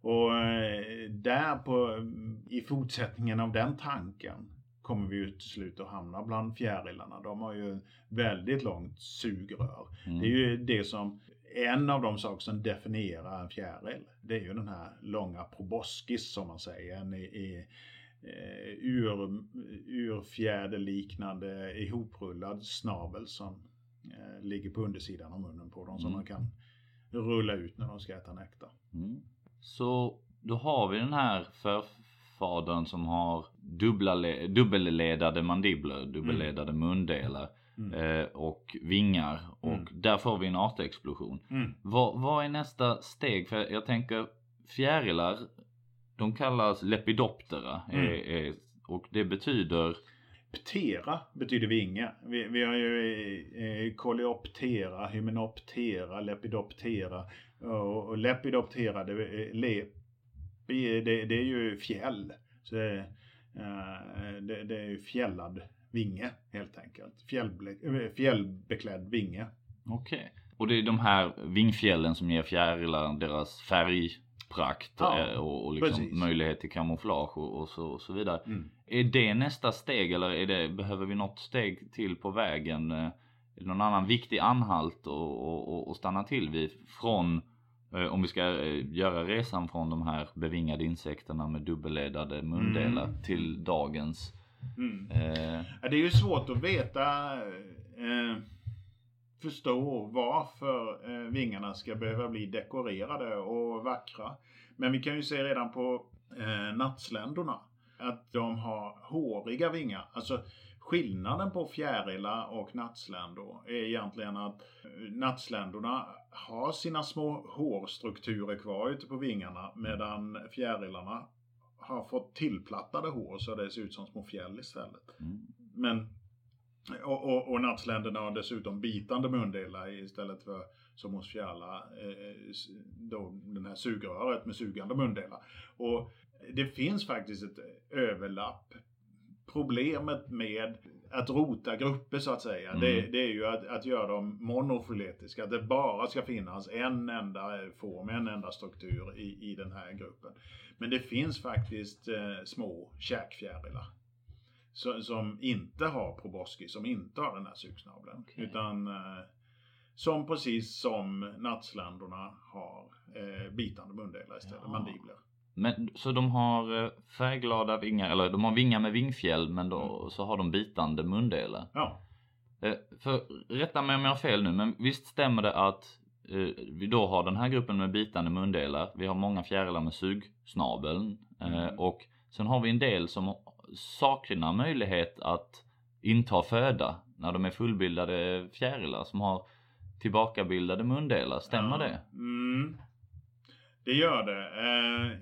S2: Och eh, där på, i fortsättningen av den tanken kommer vi ju till slut att hamna bland fjärilarna. De har ju väldigt långt sugrör.
S1: Mm.
S2: Det är ju det som, en av de saker som definierar en fjäril. Det är ju den här långa proboscis som man säger. En i, i eh, ur, urfjäderliknande ihoprullad snavel som eh, ligger på undersidan av munnen på dem som
S1: Mm.
S2: man kan rulla ut när de ska äta nektar.
S1: Mm. Så då har vi den här förfadern som har dubbla le- dubbelledade mandibler, dubbelledade mundelar
S2: Mm.
S1: eh, och vingar och
S2: Mm.
S1: där får vi en artexplosion.
S2: Mm.
S1: Vad, vad är nästa steg? För jag tänker fjärilar, de kallas lepidoptera
S2: Mm.
S1: är, är, och det betyder
S2: Ptera betyder vinge. Vi, vi har ju eh, Coleoptera, Hymenoptera, Lepidoptera. Och, och Lepidoptera, det, är- lepi, det, det är ju fjäll. Så det, eh, det, det är ju fjällad vinge helt enkelt. Fjällble, eh, fjällbeklädd vinge.
S1: Okej. Och det är de här vingfjällen som ger fjärilar deras färgprakt
S2: Ja,
S1: eh, och, och liksom möjlighet till kamouflage och, och, så, och så vidare.
S2: Mm.
S1: Är det nästa steg eller det, behöver vi något steg till på vägen? Eh, någon annan viktig anhalt och stanna till vid från eh, om vi ska göra resan från de här bevingade insekterna med dubbelledade mundelar
S2: Mm.
S1: till dagens
S2: Mm.
S1: eh,
S2: det är ju svårt att veta, eh, förstå varför eh, vingarna ska behöva bli dekorerade och vackra. Men vi kan ju se redan på eh, nattsländerna att de har håriga vingar. Alltså skillnaden på fjärilar och nattsländor är egentligen att nattsländerna har sina små hårstrukturer kvar ute på vingarna medan fjärilarna har fått tillplattade hår så det ser ut som små fjäll istället. Mm. Men och, och, och nattländerna har dessutom bitande mundelar istället för som hos fjärilar, eh, då den här sugröret med sugande mundelar. Och det finns faktiskt ett överlapp. Problemet med att rota grupper så att säga, mm. det, det, är ju att, att göra dem monofiletiska. Att det bara ska finnas en enda form, en enda struktur i, i den här gruppen. Men det finns faktiskt eh, små käkfjärilar. Så, som inte har proboscis, som inte har den här sugsnabeln. Okay. Utan eh, som precis som nattsländorna har eh, bitande mundelar istället, ja. mandibler.
S1: Men, så de har eh, färgglada vingar, eller de har vingar med vingfjäll men då mm. så har de bitande mundelar?
S2: Ja.
S1: Eh, för rätta mig om jag har fel nu, men visst stämmer det att eh, vi då har den här gruppen med bitande mundelar, vi har många fjärilar med sugsnabeln mm. och sen har vi en del som saknar möjlighet att inta föda när de är fullbildade fjärilar som har tillbakabildade mundelar, stämmer ja. det?
S2: Mm. Det gör det. Eh,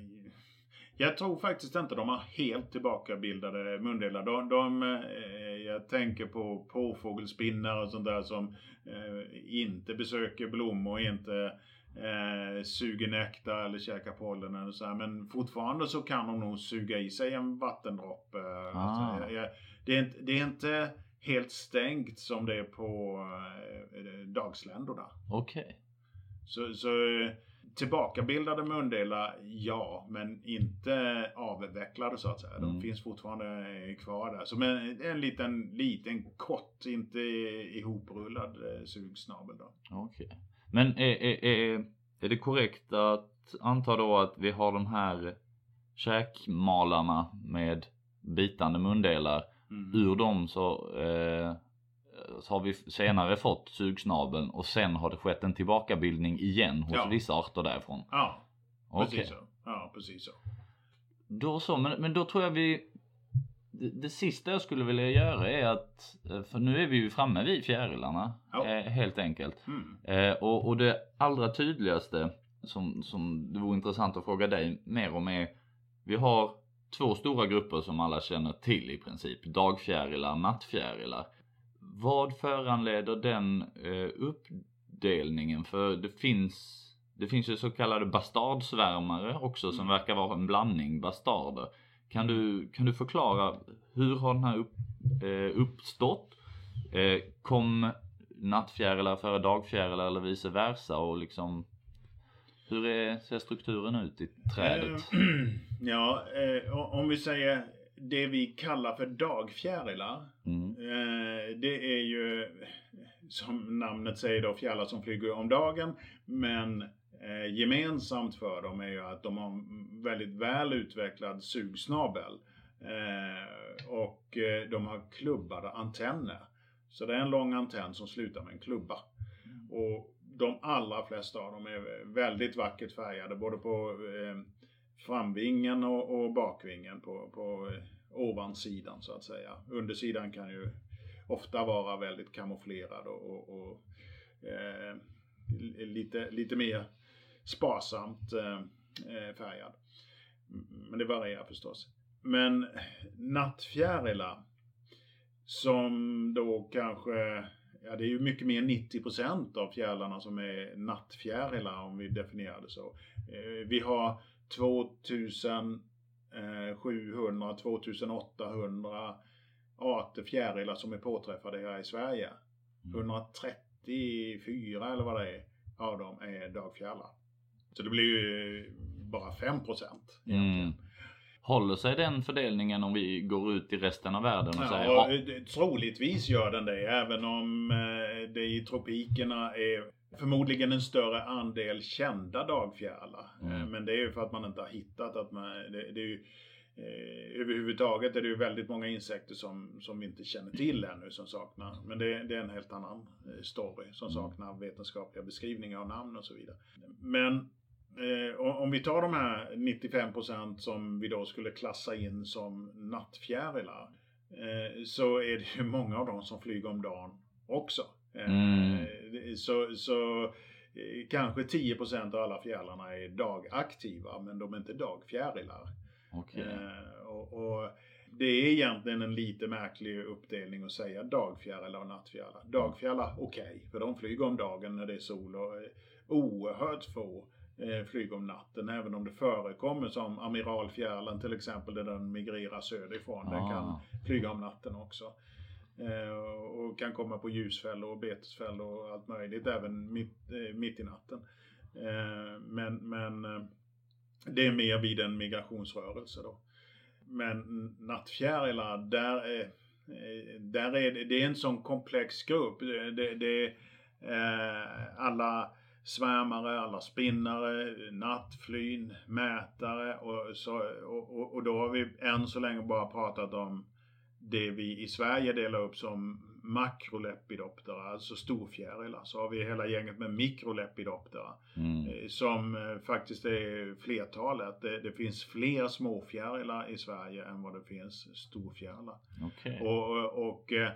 S2: jag tror faktiskt inte de har helt tillbakabildade mundelar. De, de eh, jag tänker på påfågelspinnar och sånt där som eh, inte besöker blommor, inte eh, suger nektar eller käkar pollen eller så här. Men fortfarande så kan de nog suga i sig en vattendroppe. Ah. Alltså, jag, det, är, det är inte helt stängt som det är på eh, dagsländerna.
S1: Okej. Okay.
S2: Så, så tillbakabildade mundelar, ja, men inte avvecklade så att säga. De mm. finns fortfarande kvar där. Som en, en liten, liten kort, inte ihoprullad eh, sugsnabel då.
S1: Okej. Okay. Men är, är, är, är det korrekt att anta då att vi har de här käkmalarna med bitande mundelar Mm. Ur dem så, eh, så har vi senare fått sugsnabeln och sen har det skett en tillbakabildning igen hos ja. vissa arter därifrån.
S2: Ja, precis okay. så. Ja, precis så.
S1: Då så, men, men då tror jag vi det, det, sista jag skulle vilja göra är att, eh, för nu är vi ju framme vid fjärilarna ja. eh, helt enkelt. Mm. Eh, och, och det allra tydligaste som, som det vore intressant att fråga dig mer om är, vi har två stora grupper som alla känner till i princip. Dagfjärilar, nattfjärilar. Vad föranleder den eh, uppdelningen? För det finns det finns ju så kallade bastardsvärmare också som mm. verkar vara en blandning bastarder. Kan du, kan du förklara hur har den här upp, eh, uppstått? Eh, kom nattfjärilar före dagfjärilar eller vice versa och liksom hur är, ser strukturen ut i trädet?
S2: Eh, (clears throat) ja, eh, om vi säger det vi kallar för dagfjärilar. Mm. Eh, det är ju som namnet säger då fjärilar som flyger om dagen. Men eh, gemensamt för dem är ju att de har väldigt väl utvecklad sugsnabel. Eh, och eh, de har klubbade antenner. Så det är en lång antenn som slutar med en klubba. Mm. Och de allra flesta av dem är väldigt vackert färgade både på eh, framvingen och, och, bakvingen på, på eh, ovansidan så att säga. Undersidan kan ju ofta vara väldigt kamouflerad och, och, och eh, lite, lite mer sparsamt eh, eh, färgad. Men det varierar förstås. Men nattfjärilar som då kanske ja, det är ju mycket mer 90% av fjärilarna som är nattfjärilar om vi definierar det så. Eh, vi har 2700-2800 arter fjärilar som är påträffade här i Sverige. 134 eller vad det är av dem är dagfjärilar. Så det blir ju bara 5% egentligen. Mm.
S1: Håller sig den fördelningen om vi går ut i resten av världen och
S2: ja,
S1: säger
S2: ja. Troligtvis gör den det, även om eh, det i tropikerna är förmodligen en större andel kända dagfjärilar. Mm. Eh, men det är ju för att man inte har hittat att man, det, det är ju, eh, överhuvudtaget är det ju väldigt många insekter som, som vi inte känner till ännu som saknar. Men det, det är en helt annan story som mm. saknar vetenskapliga beskrivningar av namn och så vidare. Men Eh, om vi tar de här 95% som vi då skulle klassa in som nattfjärilar. eh, så är det ju många av dem som flyger om dagen också. Eh,
S1: Mm.
S2: Så, så eh, kanske 10% av alla fjärilarna är dagaktiva men de är inte dagfjärilar.
S1: Okej.
S2: Eh, och, och det är egentligen en lite märklig uppdelning att säga dagfjärilar och nattfjärilar. Dagfjärilar, okej, för de flyger om dagen när det är sol och eh, oerhört få eh, flyger om natten. Även om det förekommer som amiralfjärilen till exempel där den migrerar söderifrån. Den kan
S1: Ah.
S2: flyga om natten också. Eh, och kan komma på ljusfällor och betesfällor och allt möjligt även mitt, eh, mitt i natten. Men men det är mer vid en migrationsrörelse då. Men nattfjärilar, där är, där är det, det är en sån komplex grupp. Det, det, alla svärmare, alla spinnare, nattflyn, mätare och, så, och, och, och då har vi än så länge bara pratat om det vi i Sverige delar upp som makrolepidoptera, alltså storfjärilar. Så har vi hela gänget med mikrolepidoptera
S1: Mm.
S2: eh, som eh, faktiskt är flertalet. Det, det finns fler småfjärilar i Sverige än vad det finns storfjärilar.
S1: Okej.
S2: Och, och eh,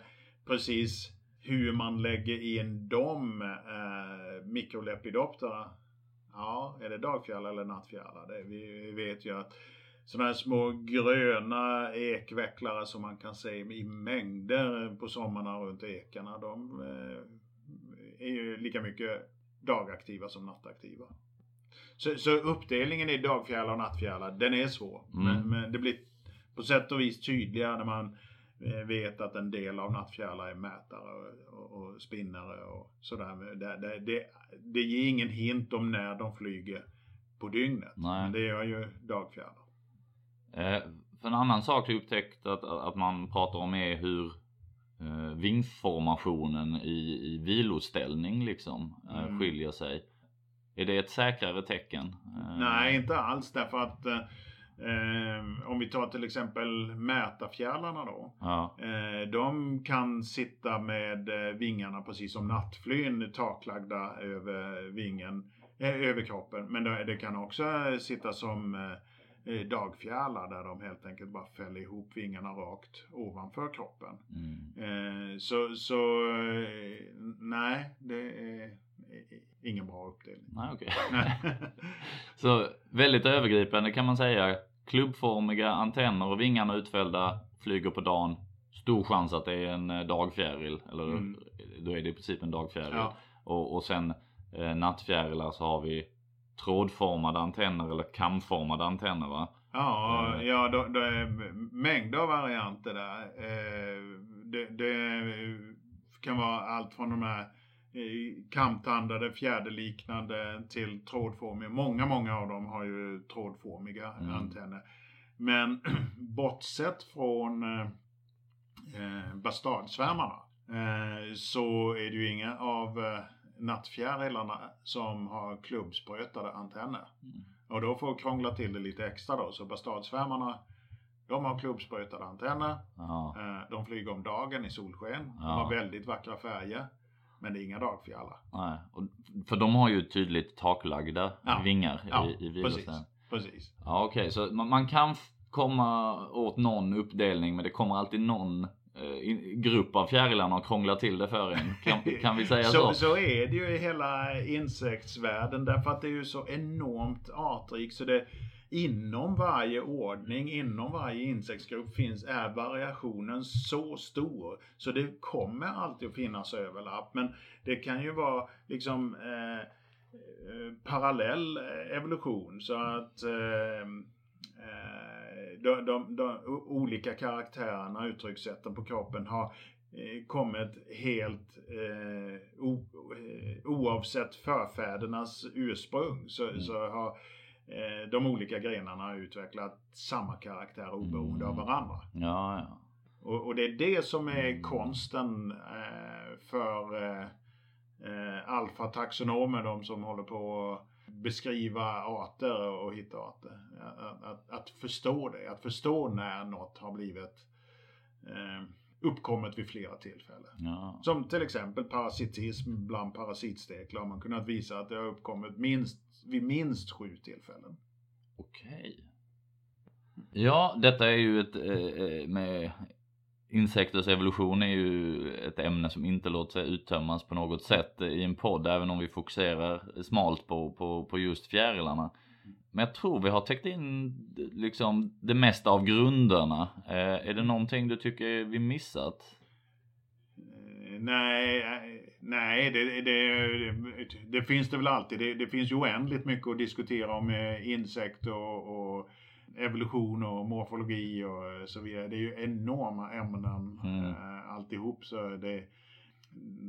S2: precis hur man lägger in de eh, mikrolepidoptera. Ja, är det dagfjärilar eller nattfjärilar? Vi, vet ju att sådana här små gröna ekvecklare som man kan se i mängder på sommarna runt ekarna. De eh, är ju lika mycket dagaktiva som nattaktiva. Så, så uppdelningen i dagfjärilar och nattfjärilar, den är svår.
S1: Mm.
S2: Men, men det blir på sätt och vis tydligare när man vet att en del av nattfjärilar är mätare och, och, och spinnare och sådär. Det, det, det, det ger ingen hint om när de flyger på dygnet.
S1: Nej.
S2: Men det gör ju dagfjärilar.
S1: Eh, för en annan sak jag upptäckt att, att man pratar om är hur eh, vingformationen i, i viloställning liksom eh,
S2: Mm.
S1: skiljer sig. Är det ett säkrare tecken? Eh,
S2: Nej, inte alls därför att eh, om vi tar till exempel mätarfjärilarna då.
S1: Ja.
S2: Eh, de kan sitta med eh, vingarna precis som nattflyn taklagda över vingen, eh, över kroppen. Men det, det kan också eh, sitta som eh, dagfjärilar där de helt enkelt bara fäller ihop vingarna rakt ovanför kroppen.
S1: Mm.
S2: Eh, så så nej, det är ingen bra uppdelning.
S1: Nej, okej. (laughs) Så väldigt övergripande kan man säga. Klubbformiga antenner och vingarna utfällda, flyger på dagen. Stor chans att det är en eh, dagfjäril. Eller
S2: Mm.
S1: då är det i princip en dagfjäril.
S2: ja,
S1: Och, och sen eh, nattfjärilar så har vi trådformade antenner eller kamformade antenner va?
S2: ja,
S1: Eh.
S2: ja då, då är mängder av varianter där. Eh, det, det kan vara allt från de här kamtandade, fjäderliknande till trådformiga. Många, många av dem har ju trådformiga
S1: Mm.
S2: antenner. Men (clears throat) bortsett från eh, bastardsvärmarna eh, så är det ju inga av eh, nattfjärilarna som har klubbsprötade antenner.
S1: Mm.
S2: Och då får jag krångla till det lite extra då. Så bastardsvärmarna de har klubbsprötade antenner.
S1: Ja.
S2: Eh, De flyger om dagen i solsken. De
S1: Ja.
S2: har väldigt vackra färger. Men det är inga dagfjärilar.
S1: Nej. Och, för de har ju tydligt taklagda
S2: Ja.
S1: vingar
S2: Ja,
S1: i, i
S2: precis. Precis.
S1: Ja okej, så man, man kan komma åt någon uppdelning men det kommer alltid någon eh, grupp av fjärilarna och krångla till det för en. Kan, (laughs) kan vi säga så?
S2: Så, så är det ju i hela insektsvärlden därför att det är ju så enormt artrikt så det inom varje ordning, inom varje insektsgrupp finns, är variationen så stor. Så det kommer alltid att finnas överlapp. Men det kan ju vara liksom eh, eh, parallell evolution så att eh, eh, de, de, de olika karaktärerna, uttryckssätten på kroppen har eh, kommit helt eh, o, eh, oavsett förfädernas ursprung så,
S1: Mm.
S2: så har eh, de olika grenarna utvecklat samma karaktär oberoende av
S1: Mm.
S2: varandra.
S1: Ja, ja.
S2: Och, och det är det som är konsten eh, för eh, eh, alfataxonomer, de som håller på att beskriva arter och hitta arter. Att, att, att förstå det, att förstå när något har blivit eh, uppkommet vid flera tillfällen.
S1: ja.
S2: Som till exempel parasitism bland parasitsteklar har man kunnat visa att det har uppkommit minst, vid minst sju tillfällen.
S1: Okej. Ja, detta är ju ett eh, eh, med insekters evolution är ju ett ämne som inte låter sig uttömmas på något sätt i en podd, även om vi fokuserar smalt på, på, på just fjärilarna. Men jag tror vi har täckt in liksom det mesta av grunderna. Eh, är det någonting du tycker vi missat?
S2: Eh, nej, eh, nej det, det, det, det, finns det väl alltid. Det, finns ju oändligt mycket att diskutera om insekter och, och evolution och morfologi och så vidare. Det är ju enorma ämnen mm. alltihop. Så det,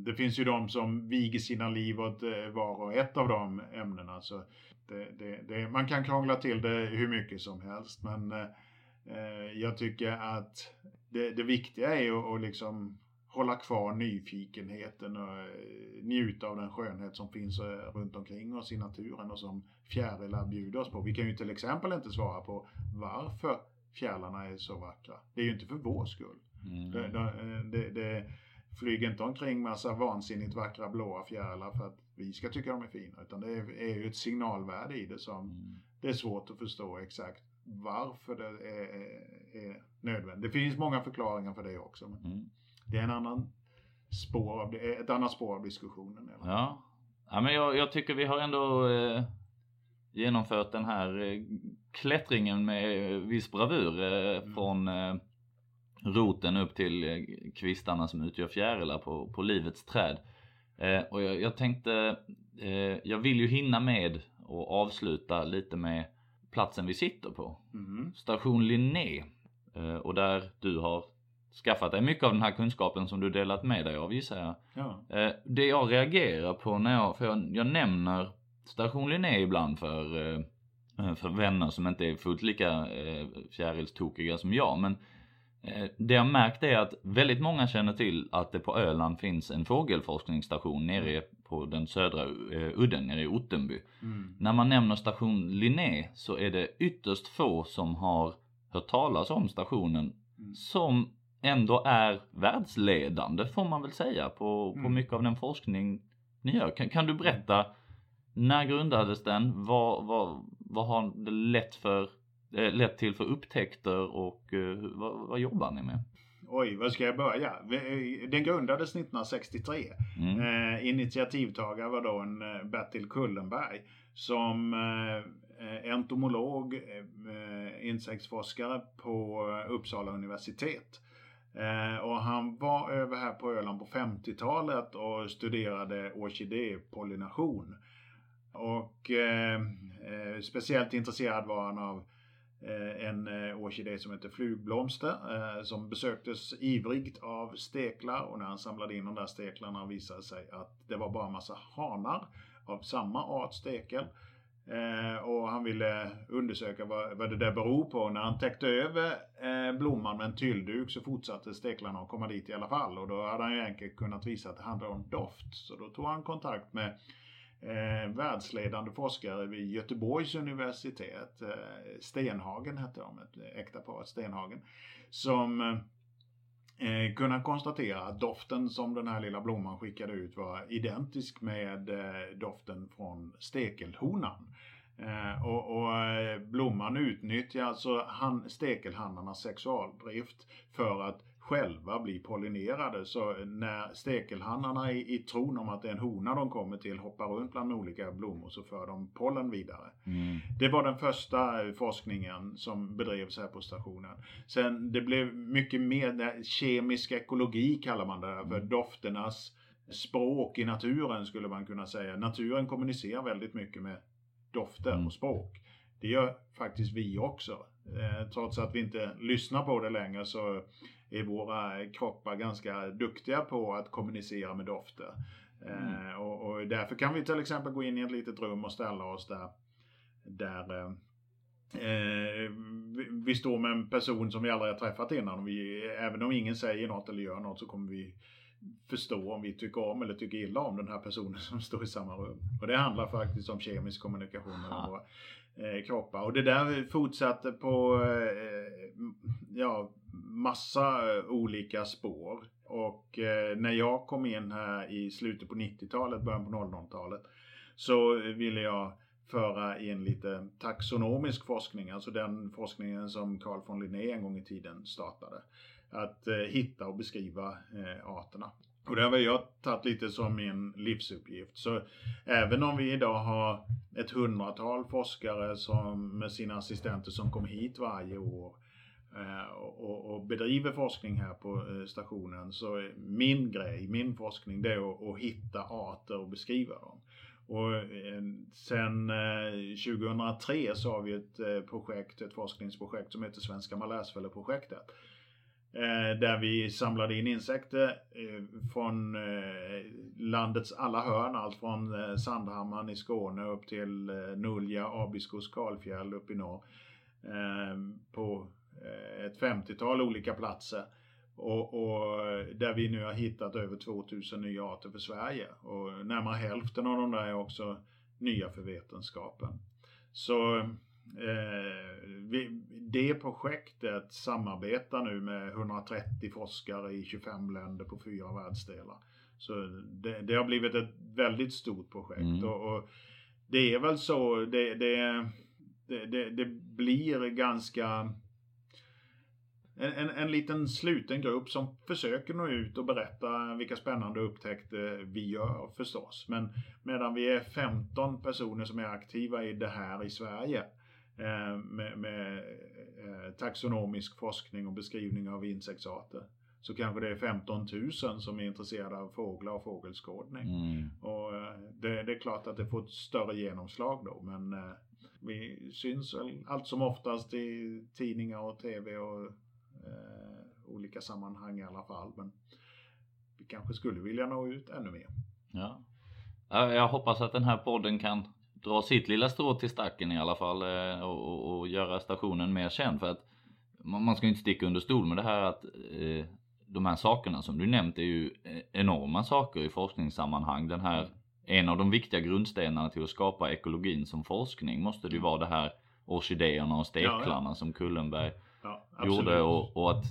S2: det finns ju de som viger sina liv åt var och ett av de ämnena. Så det, det, det, man kan krångla till det hur mycket som helst men eh, jag tycker att det, det viktiga är ju att liksom hålla kvar nyfikenheten och eh, njuta av den skönhet som finns eh, runt omkring oss i naturen och som fjärilar bjuder oss på. Vi kan ju till exempel inte svara på varför fjärilarna är så vackra. Det är ju inte för vår skull. Mm. Det, det, det, flyger inte omkring massa vansinnigt vackra blåa fjärilar för att vi ska tycka de är fina. Utan det är, ju ett signalvärde i det som mm. det är svårt att förstå exakt varför det är, är, är nödvändigt. Det finns många förklaringar för det också. Men mm. Det är en annan spår av, ett annat spår av diskussionen.
S1: Ja. ja, men jag, jag tycker vi har ändå eh, genomfört den här eh, klättringen med viss bravur eh, mm. från eh, roten upp till eh, kvistarna som utgör fjärilar på, på livets träd. Eh, och jag, jag tänkte, eh, jag vill ju hinna med och avsluta lite med platsen vi sitter på. Mm. Station Linné. Eh, och där du har skaffat dig mycket av den här kunskapen som du delat med dig av gissar jag. Ja. Eh, det jag reagerar på när jag, för jag, jag nämner Station Linné ibland för, eh, för vänner som inte är fullt lika fjärilstokiga som jag. Men Eh, det jag märkt är att väldigt många känner till att det på Öland finns en fågelforskningsstation nere på den södra eh, udden nere i Ottenby. Mm. När man nämner station Linné så är det ytterst få som har hört talas om stationen mm. som ändå är världsledande får man väl säga på, på mm. mycket av den forskning ni gör. Kan, kan du berätta när grundades den? Vad, vad, vad har det lett för Eh, lett till för upptäckter och eh, vad, vad jobbar ni med?
S2: Oj, var ska jag börja? Eh, den grundades 1963. Mm. Eh, initiativtagare var då en eh, Bertil Kullenberg som eh, entomolog, eh, insektsforskare på Uppsala universitet. Eh, och han var över här på Öland på 50-talet och studerade orkidépollination. Och eh, speciellt intresserad var han av Eh, Eh, en eh, orkidé som heter flugblomster eh, som besöktes ivrigt av steklar och när han samlade in de där steklarna visade sig att det var bara en massa hanar av samma art stekel. Och han ville undersöka vad, vad det där beror på. När han täckte över blomman med en tyllduk så fortsatte steklarna att komma dit i alla fall. Och då hade han ju enkelt kunnat visa att det handlade om doft. Så då tog han kontakt med eh, världsledande forskare vid Göteborgs universitet. Eh, Stenhagen hette de, ett äkta par, Stenhagen. Som eh, kunde konstatera att doften som den här lilla blomman skickade ut var identisk med eh, doften från stekelhonan. Eh, och, och, eh, blomman utnyttjar alltså han, stekelhannarnas sexualdrift för att själva blir pollinerade. Så när stekelhannarna i, i tron om att det är en hona de kommer till hoppar runt bland olika blommor så för de pollen vidare. Mm. Det var den första forskningen som bedrevs här på stationen. Sen det blev mycket mer, kemisk ekologi kallar man det för mm. dofternas språk i naturen skulle man kunna säga. Naturen kommunicerar väldigt mycket med dofter mm. och språk. Det gör faktiskt vi också. Eh, trots att vi inte lyssnar på det längre så är våra kroppar ganska duktiga på att kommunicera med dofter. Mm. Eh, och, och, därför kan vi till exempel gå in i ett litet rum och ställa oss där, där eh, eh vi, vi står med en person som vi aldrig har träffat innan. Vi, även om ingen säger något eller gör något så kommer vi förstå om vi tycker om eller tycker illa om den här personen (laughs) som står i samma rum. Och det handlar faktiskt om kemisk kommunikation med våra eh, kroppar. Och det där fortsatte på eh, ja, massa eh, olika spår. Och eh, när jag kom in här i slutet på 90-talet, början på 00-talet så ville jag föra in lite taxonomisk forskning, alltså den forskningen som Carl von Linné en gång i tiden startade. Att eh, hitta och beskriva eh, arterna. Och det har jag tagit lite som min livsuppgift. Så även om vi idag har ett hundratal forskare som, med sina assistenter som kommer hit varje år eh, Eh, och, och, bedriver forskning här på eh, stationen så min grej, min forskning, det är att, att hitta arter och beskriva dem. Och eh, sen 2003 så har vi ett projekt, ett forskningsprojekt som heter Svenska maläsfälleprojektet där vi samlade in insekter från landets alla hörn. Allt från Sandhammaren i Skåne upp till Nulja, Abisko, Skalfjäll upp i norr. På ett 50-tal olika platser. Och, och, där vi nu har hittat över 2000 nya arter för Sverige. Och närmare hälften av de där är också nya för vetenskapen. Så Eh, vi, det projektet samarbetar nu med 130 forskare i 25 länder på fyra världsdelar. Så det, det har blivit ett väldigt stort projekt. Mm. Och, och, det är väl så, det, det, det, det blir ganska en, en, en, liten sluten grupp som försöker nå ut och berätta vilka spännande upptäckter vi gör förstås. Men medan vi är 15 personer som är aktiva i det här i Sverige Eh, med, med eh, taxonomisk forskning och beskrivning av insektsarter. Så kanske det är 15 000 som är intresserade av fåglar och fågelskådning. Mm. Och eh, det, det, är klart att det får ett större genomslag då men vi syns allt som oftast i tidningar och tv och eh, olika sammanhang i alla fall. Men vi kanske skulle vilja nå ut ännu mer.
S1: Ja. Jag hoppas att den här podden kan dra sitt lilla strå till stacken i alla fall eh, och, och, och göra stationen mer känd. För att man ska ju inte sticka under stol med det här att eh, de här sakerna som du nämnt är ju eh, enorma saker i forskningssammanhang. Den här, en av de viktiga grundstenarna till att skapa ekologin som forskning måste det ju vara det här orkidéerna och steklarna ja, ja. som Kullenberg ja, gjorde och, och, att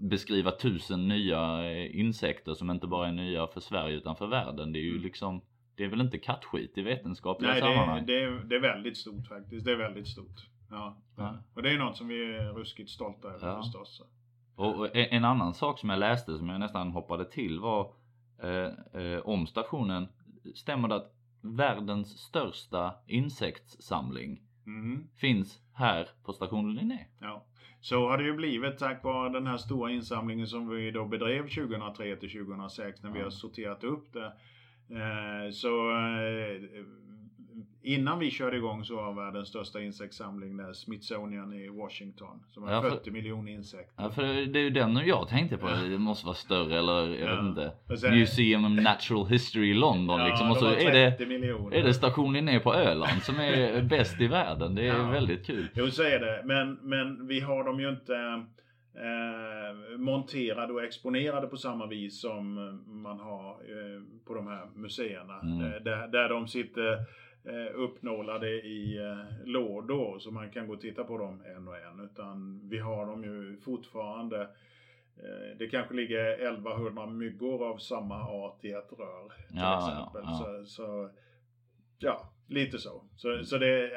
S1: beskriva tusen nya insekter som inte bara är nya för Sverige utan för världen. Det är ju mm. liksom det är väl inte kattskit i vetenskapliga Nej, sammanhang?
S2: Nej, det, är, det är väldigt stort faktiskt. Det är väldigt stort. Ja. ja. Och det är något som vi är ruskigt stolta över ja. förstås.
S1: Och en annan sak som jag läste som jag nästan hoppade till var eh, eh, om stationen. Stämmer det att världens största insektssamling mm. finns här på station Linné?
S2: Ja, så har det ju blivit tack vare den här stora insamlingen som vi då bedrev 2003 till 2006 när vi har sorterat upp det. Eh, så eh, innan vi körde igång så var världens största insektssamling där Smithsonian i Washington. Som har ja, 40 miljoner insekter.
S1: Ja, för det är ju den jag tänkte på. Det måste vara större eller jag ja. vet inte. Sen, Museum of Natural History i London ja, liksom. Och så är det, miljoner. är det stationen ner på Öland som är (laughs) bäst i världen. Det är ja. väldigt kul.
S2: Jo, så är det. Men, men vi har dem ju inte eh, monterade och exponerade på samma vis som man har eh, på de här museerna. Mm. Eh, där, där de sitter eh, uppnålade i eh, lådor så man kan gå och titta på dem en och en. Utan vi har dem ju fortfarande eh, det kanske ligger 1100 myggor av samma art i ett rör. Till ja, exempel. Ja, ja. Så, så, ja, lite så. Så, så det,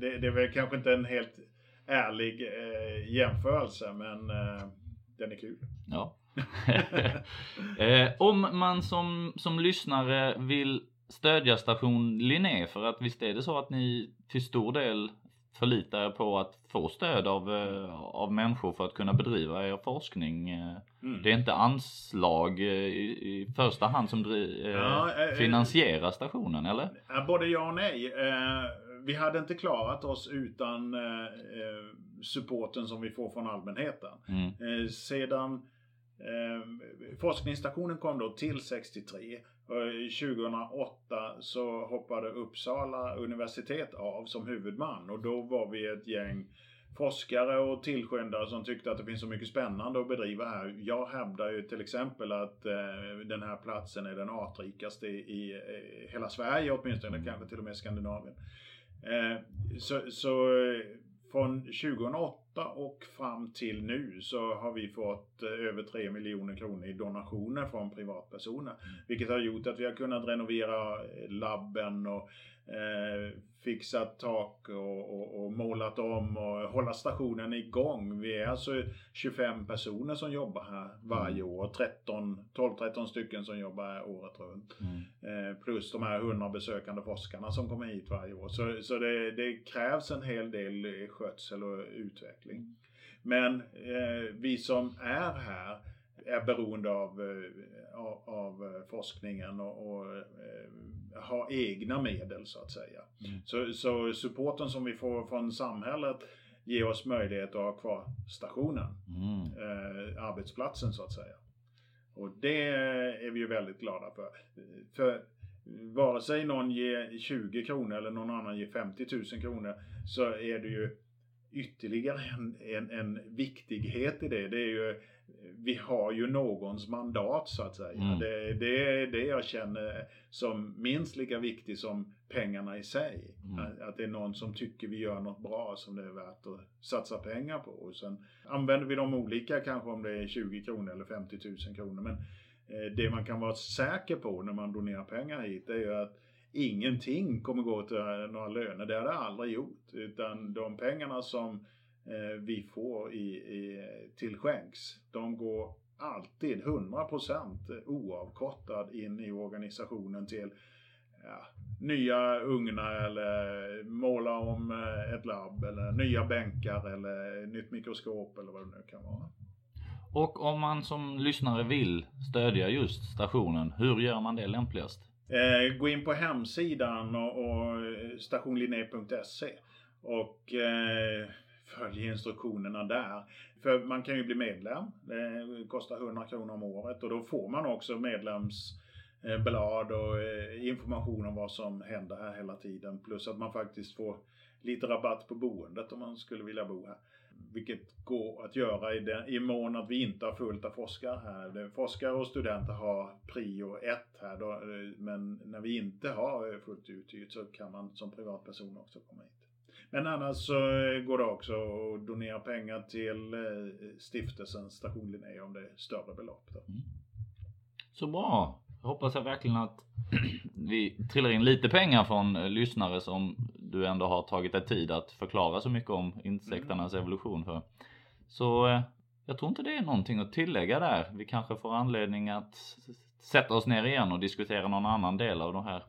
S2: det, det är väl kanske inte en helt ärlig eh, jämförelse men eh, den är kul.
S1: Ja. (laughs) eh, om man som, som lyssnare vill stödja station Linné för att visst är det så att ni till stor del förlitar er på att få stöd av, eh, av människor för att kunna bedriva er forskning. Eh, mm. Det är inte anslag eh, i, i första hand som dri, ja, finansierar stationen eller?
S2: Både ja och nej vi hade inte klarat oss utan eh, eh, supporten som vi får från allmänheten. Mm. Eh, sedan eh, forskningsstationen kom då till 63. 2008 så hoppade Uppsala universitet av som huvudman och då var vi ett gäng forskare och tillskyndare som tyckte att det finns så mycket spännande att bedriva här. Jag hävdar ju till exempel att eh, den här platsen är den artrikaste i, i eh, hela Sverige åtminstone, mm. kanske till och med Skandinavien. Eh, så, så från 2008 och fram till nu så har vi fått eh, över 3 miljoner kronor i donationer från privatpersoner. Mm. Vilket har gjort att vi har kunnat renovera labben och eh, fixat tak och, och, och, målat om och hålla stationen igång. Vi är alltså 25 personer som jobbar här varje mm. år. 12-13 stycken som jobbar här året runt. Mm. Eh, plus de här 100 besökande forskarna som kommer hit varje år. Så, så det, det krävs en hel del skötsel och utveckling. Men eh, vi som är här är beroende av, eh, av, av eh, forskningen och, och eh, ha egna medel så att säga. Mm. Så, så supporten som vi får från samhället ger oss möjlighet att ha kvar stationen, mm. eh, arbetsplatsen så att säga. Och det är vi ju väldigt glada för. För vare sig någon ger 20 kronor eller någon annan ger 50 000 kronor så är det ju ytterligare en, en, en viktighet i det. Det är ju vi har ju någons mandat så att säga. Mm. Det, det är det jag känner som minst lika viktigt som pengarna i sig. Mm. Att, att, det är någon som tycker vi gör något bra som det är värt att satsa pengar på. Och sen använder vi dem olika kanske om det är 20 kronor eller 50 000 kronor. Men eh, det man kan vara säker på när man donerar pengar hit är ju att ingenting kommer gå till några löner. Det har det aldrig gjort. Utan de pengarna som vi får i, i, till skänks. De går alltid 100% oavkortad in i organisationen till ja, nya ugnar eller måla om eh, ett labb eller nya bänkar eller nytt mikroskop eller vad det nu kan vara.
S1: Och om man som lyssnare vill stödja just stationen, hur gör man det lämpligast?
S2: Eh, gå in på hemsidan och, och stationlinné.se och eh, följ instruktionerna där. För man kan ju bli medlem. Det kostar 100 kronor om året och då får man också medlemsblad eh, och eh, information om vad som händer här hela tiden. Plus att man faktiskt får lite rabatt på boendet om man skulle vilja bo här. Vilket går att göra i, den, i mån att vi inte har fullt av forskare här. Forskare och studenter har prio ett här då, men när vi inte har fullt uthyrt så kan man som privatperson också komma hit. Men annars så går det också att donera pengar till eh, stiftelsen Station Linné om det är större belopp. Mm.
S1: Så bra! Jag hoppas jag verkligen att (clears throat) vi trillar in lite pengar från lyssnare som du ändå har tagit dig tid att förklara så mycket om insekternas mm. evolution för. Så eh, jag tror inte det är någonting att tillägga där. Vi kanske får anledning att sätta oss ner igen och diskutera någon annan del av de här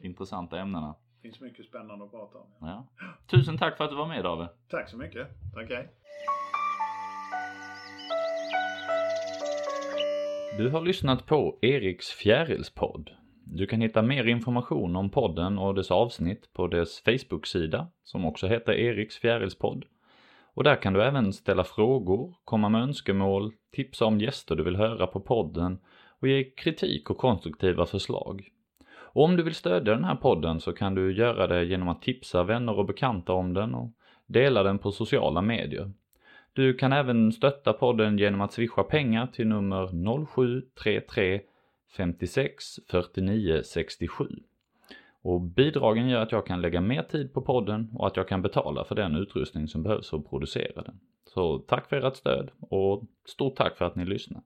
S1: intressanta ämnena.
S2: Finns mycket spännande att prata om.
S1: Ja. Tusen tack för att du var med David.
S2: Tack så mycket. Tack hej.
S1: Du har lyssnat på Eriks fjärilspodd. Du kan hitta mer information om podden och dess avsnitt på dess Facebook-sida som också heter Eriks fjärilspodd. Och där kan du även ställa frågor, komma med önskemål, tipsa om gäster du vill höra på podden och ge kritik och konstruktiva förslag. Och om du vill stödja den här podden så kan du göra det genom att tipsa vänner och bekanta om den och dela den på sociala medier. Du kan även stötta podden genom att swisha pengar till nummer 0733 56 49 67. Och bidragen gör att jag kan lägga mer tid på podden och att jag kan betala för den utrustning som behövs för att producera den. Så tack för ert stöd och stort tack för att ni lyssnat.